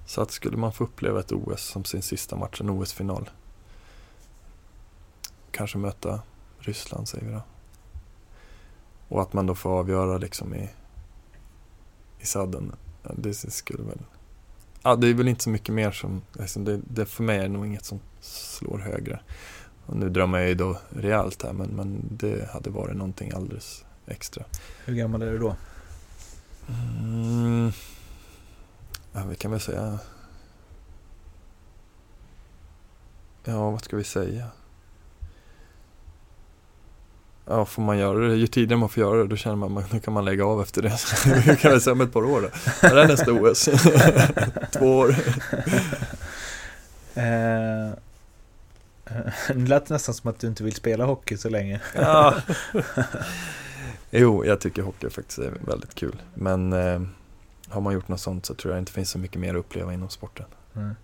Så att skulle man få uppleva ett OS som sin sista match, en OS-final. Kanske möta Ryssland säger vi då. Och att man då får avgöra liksom i, i sadden. Ja, Det skulle väl... Ja, det är väl inte så mycket mer som... Liksom det, det för mig är det nog inget som slår högre. Och nu drömmer jag ju då rejält här men, men det hade varit någonting alldeles extra. Hur gammal är du då? Mm. Ja, vi kan väl säga... Ja, vad ska vi säga? Ja, får man göra det? Ju tidigare man får göra det, då känner man att då kan man lägga av efter det. (laughs) Vi kan väl säga om ett par år då. När är nästa OS? (laughs) Två år. (laughs) Eh, det lät nästan som att du inte vill spela hockey så länge. Ja. jo, jag tycker hockey faktiskt är väldigt kul. Men eh, har man gjort något sånt så tror jag inte finns så mycket mer att uppleva inom sporten. Mm.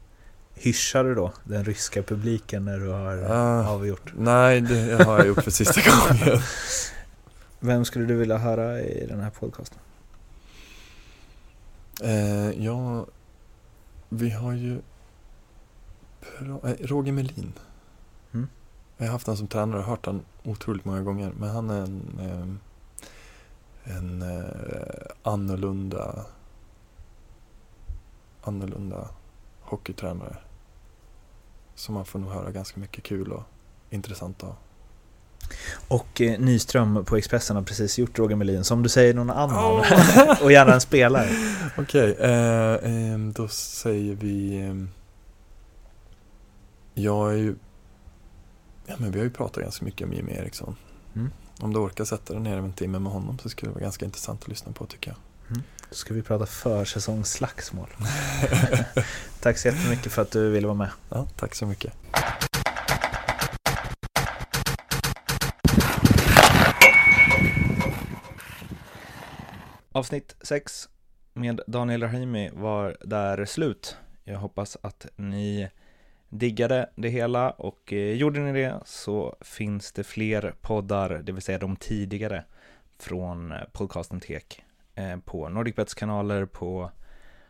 Hyschar du då den ryska publiken när du har Ja. avgjort? Nej, det har jag gjort för sista (laughs) gången. Vem skulle du vilja höra i den här podcasten? Eh, ja, vi har ju eh, Roger Melin. Mm. Jag har haft honom som tränare och hört honom otroligt många gånger. Men han är en, eh, en eh, annorlunda, annorlunda hockeytränare. Som man får nog höra ganska mycket kul och intressant av. Och eh, Nyström på Expressen har precis gjort Roger Melin, som du säger någon annan. Oh. (laughs) och gärna en spelare. Okej, okay, eh, eh, då säger vi... Eh, jag är ju... Ja, men vi har ju pratat ganska mycket om Jimmy Eriksson. Mm. Om du orkar sätta dig ner en timme med honom så skulle det vara ganska intressant att lyssna på tycker jag. Då ska vi prata försäsongsslagsmål. (laughs) tack så jättemycket för att du ville vara med. Ja, tack så mycket. Avsnitt 6 med Daniel Rahimi var där slut. Jag hoppas att ni diggade det hela och eh, gjorde ni det så finns det fler poddar, det vill säga de tidigare, från eh, podcasten Tek Eh, på NordicBets kanaler på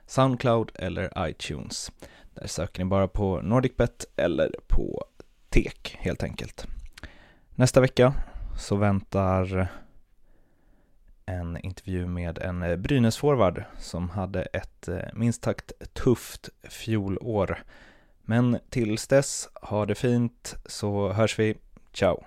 Soundcloud eller iTunes. Där söker ni bara på NordicBet eller på Tek helt enkelt. Nästa vecka så väntar en intervju med en eh, Brynäs-forward som hade ett eh, minst sagt tufft fjolår men tills dess, ha det fint så hörs vi. Ciao!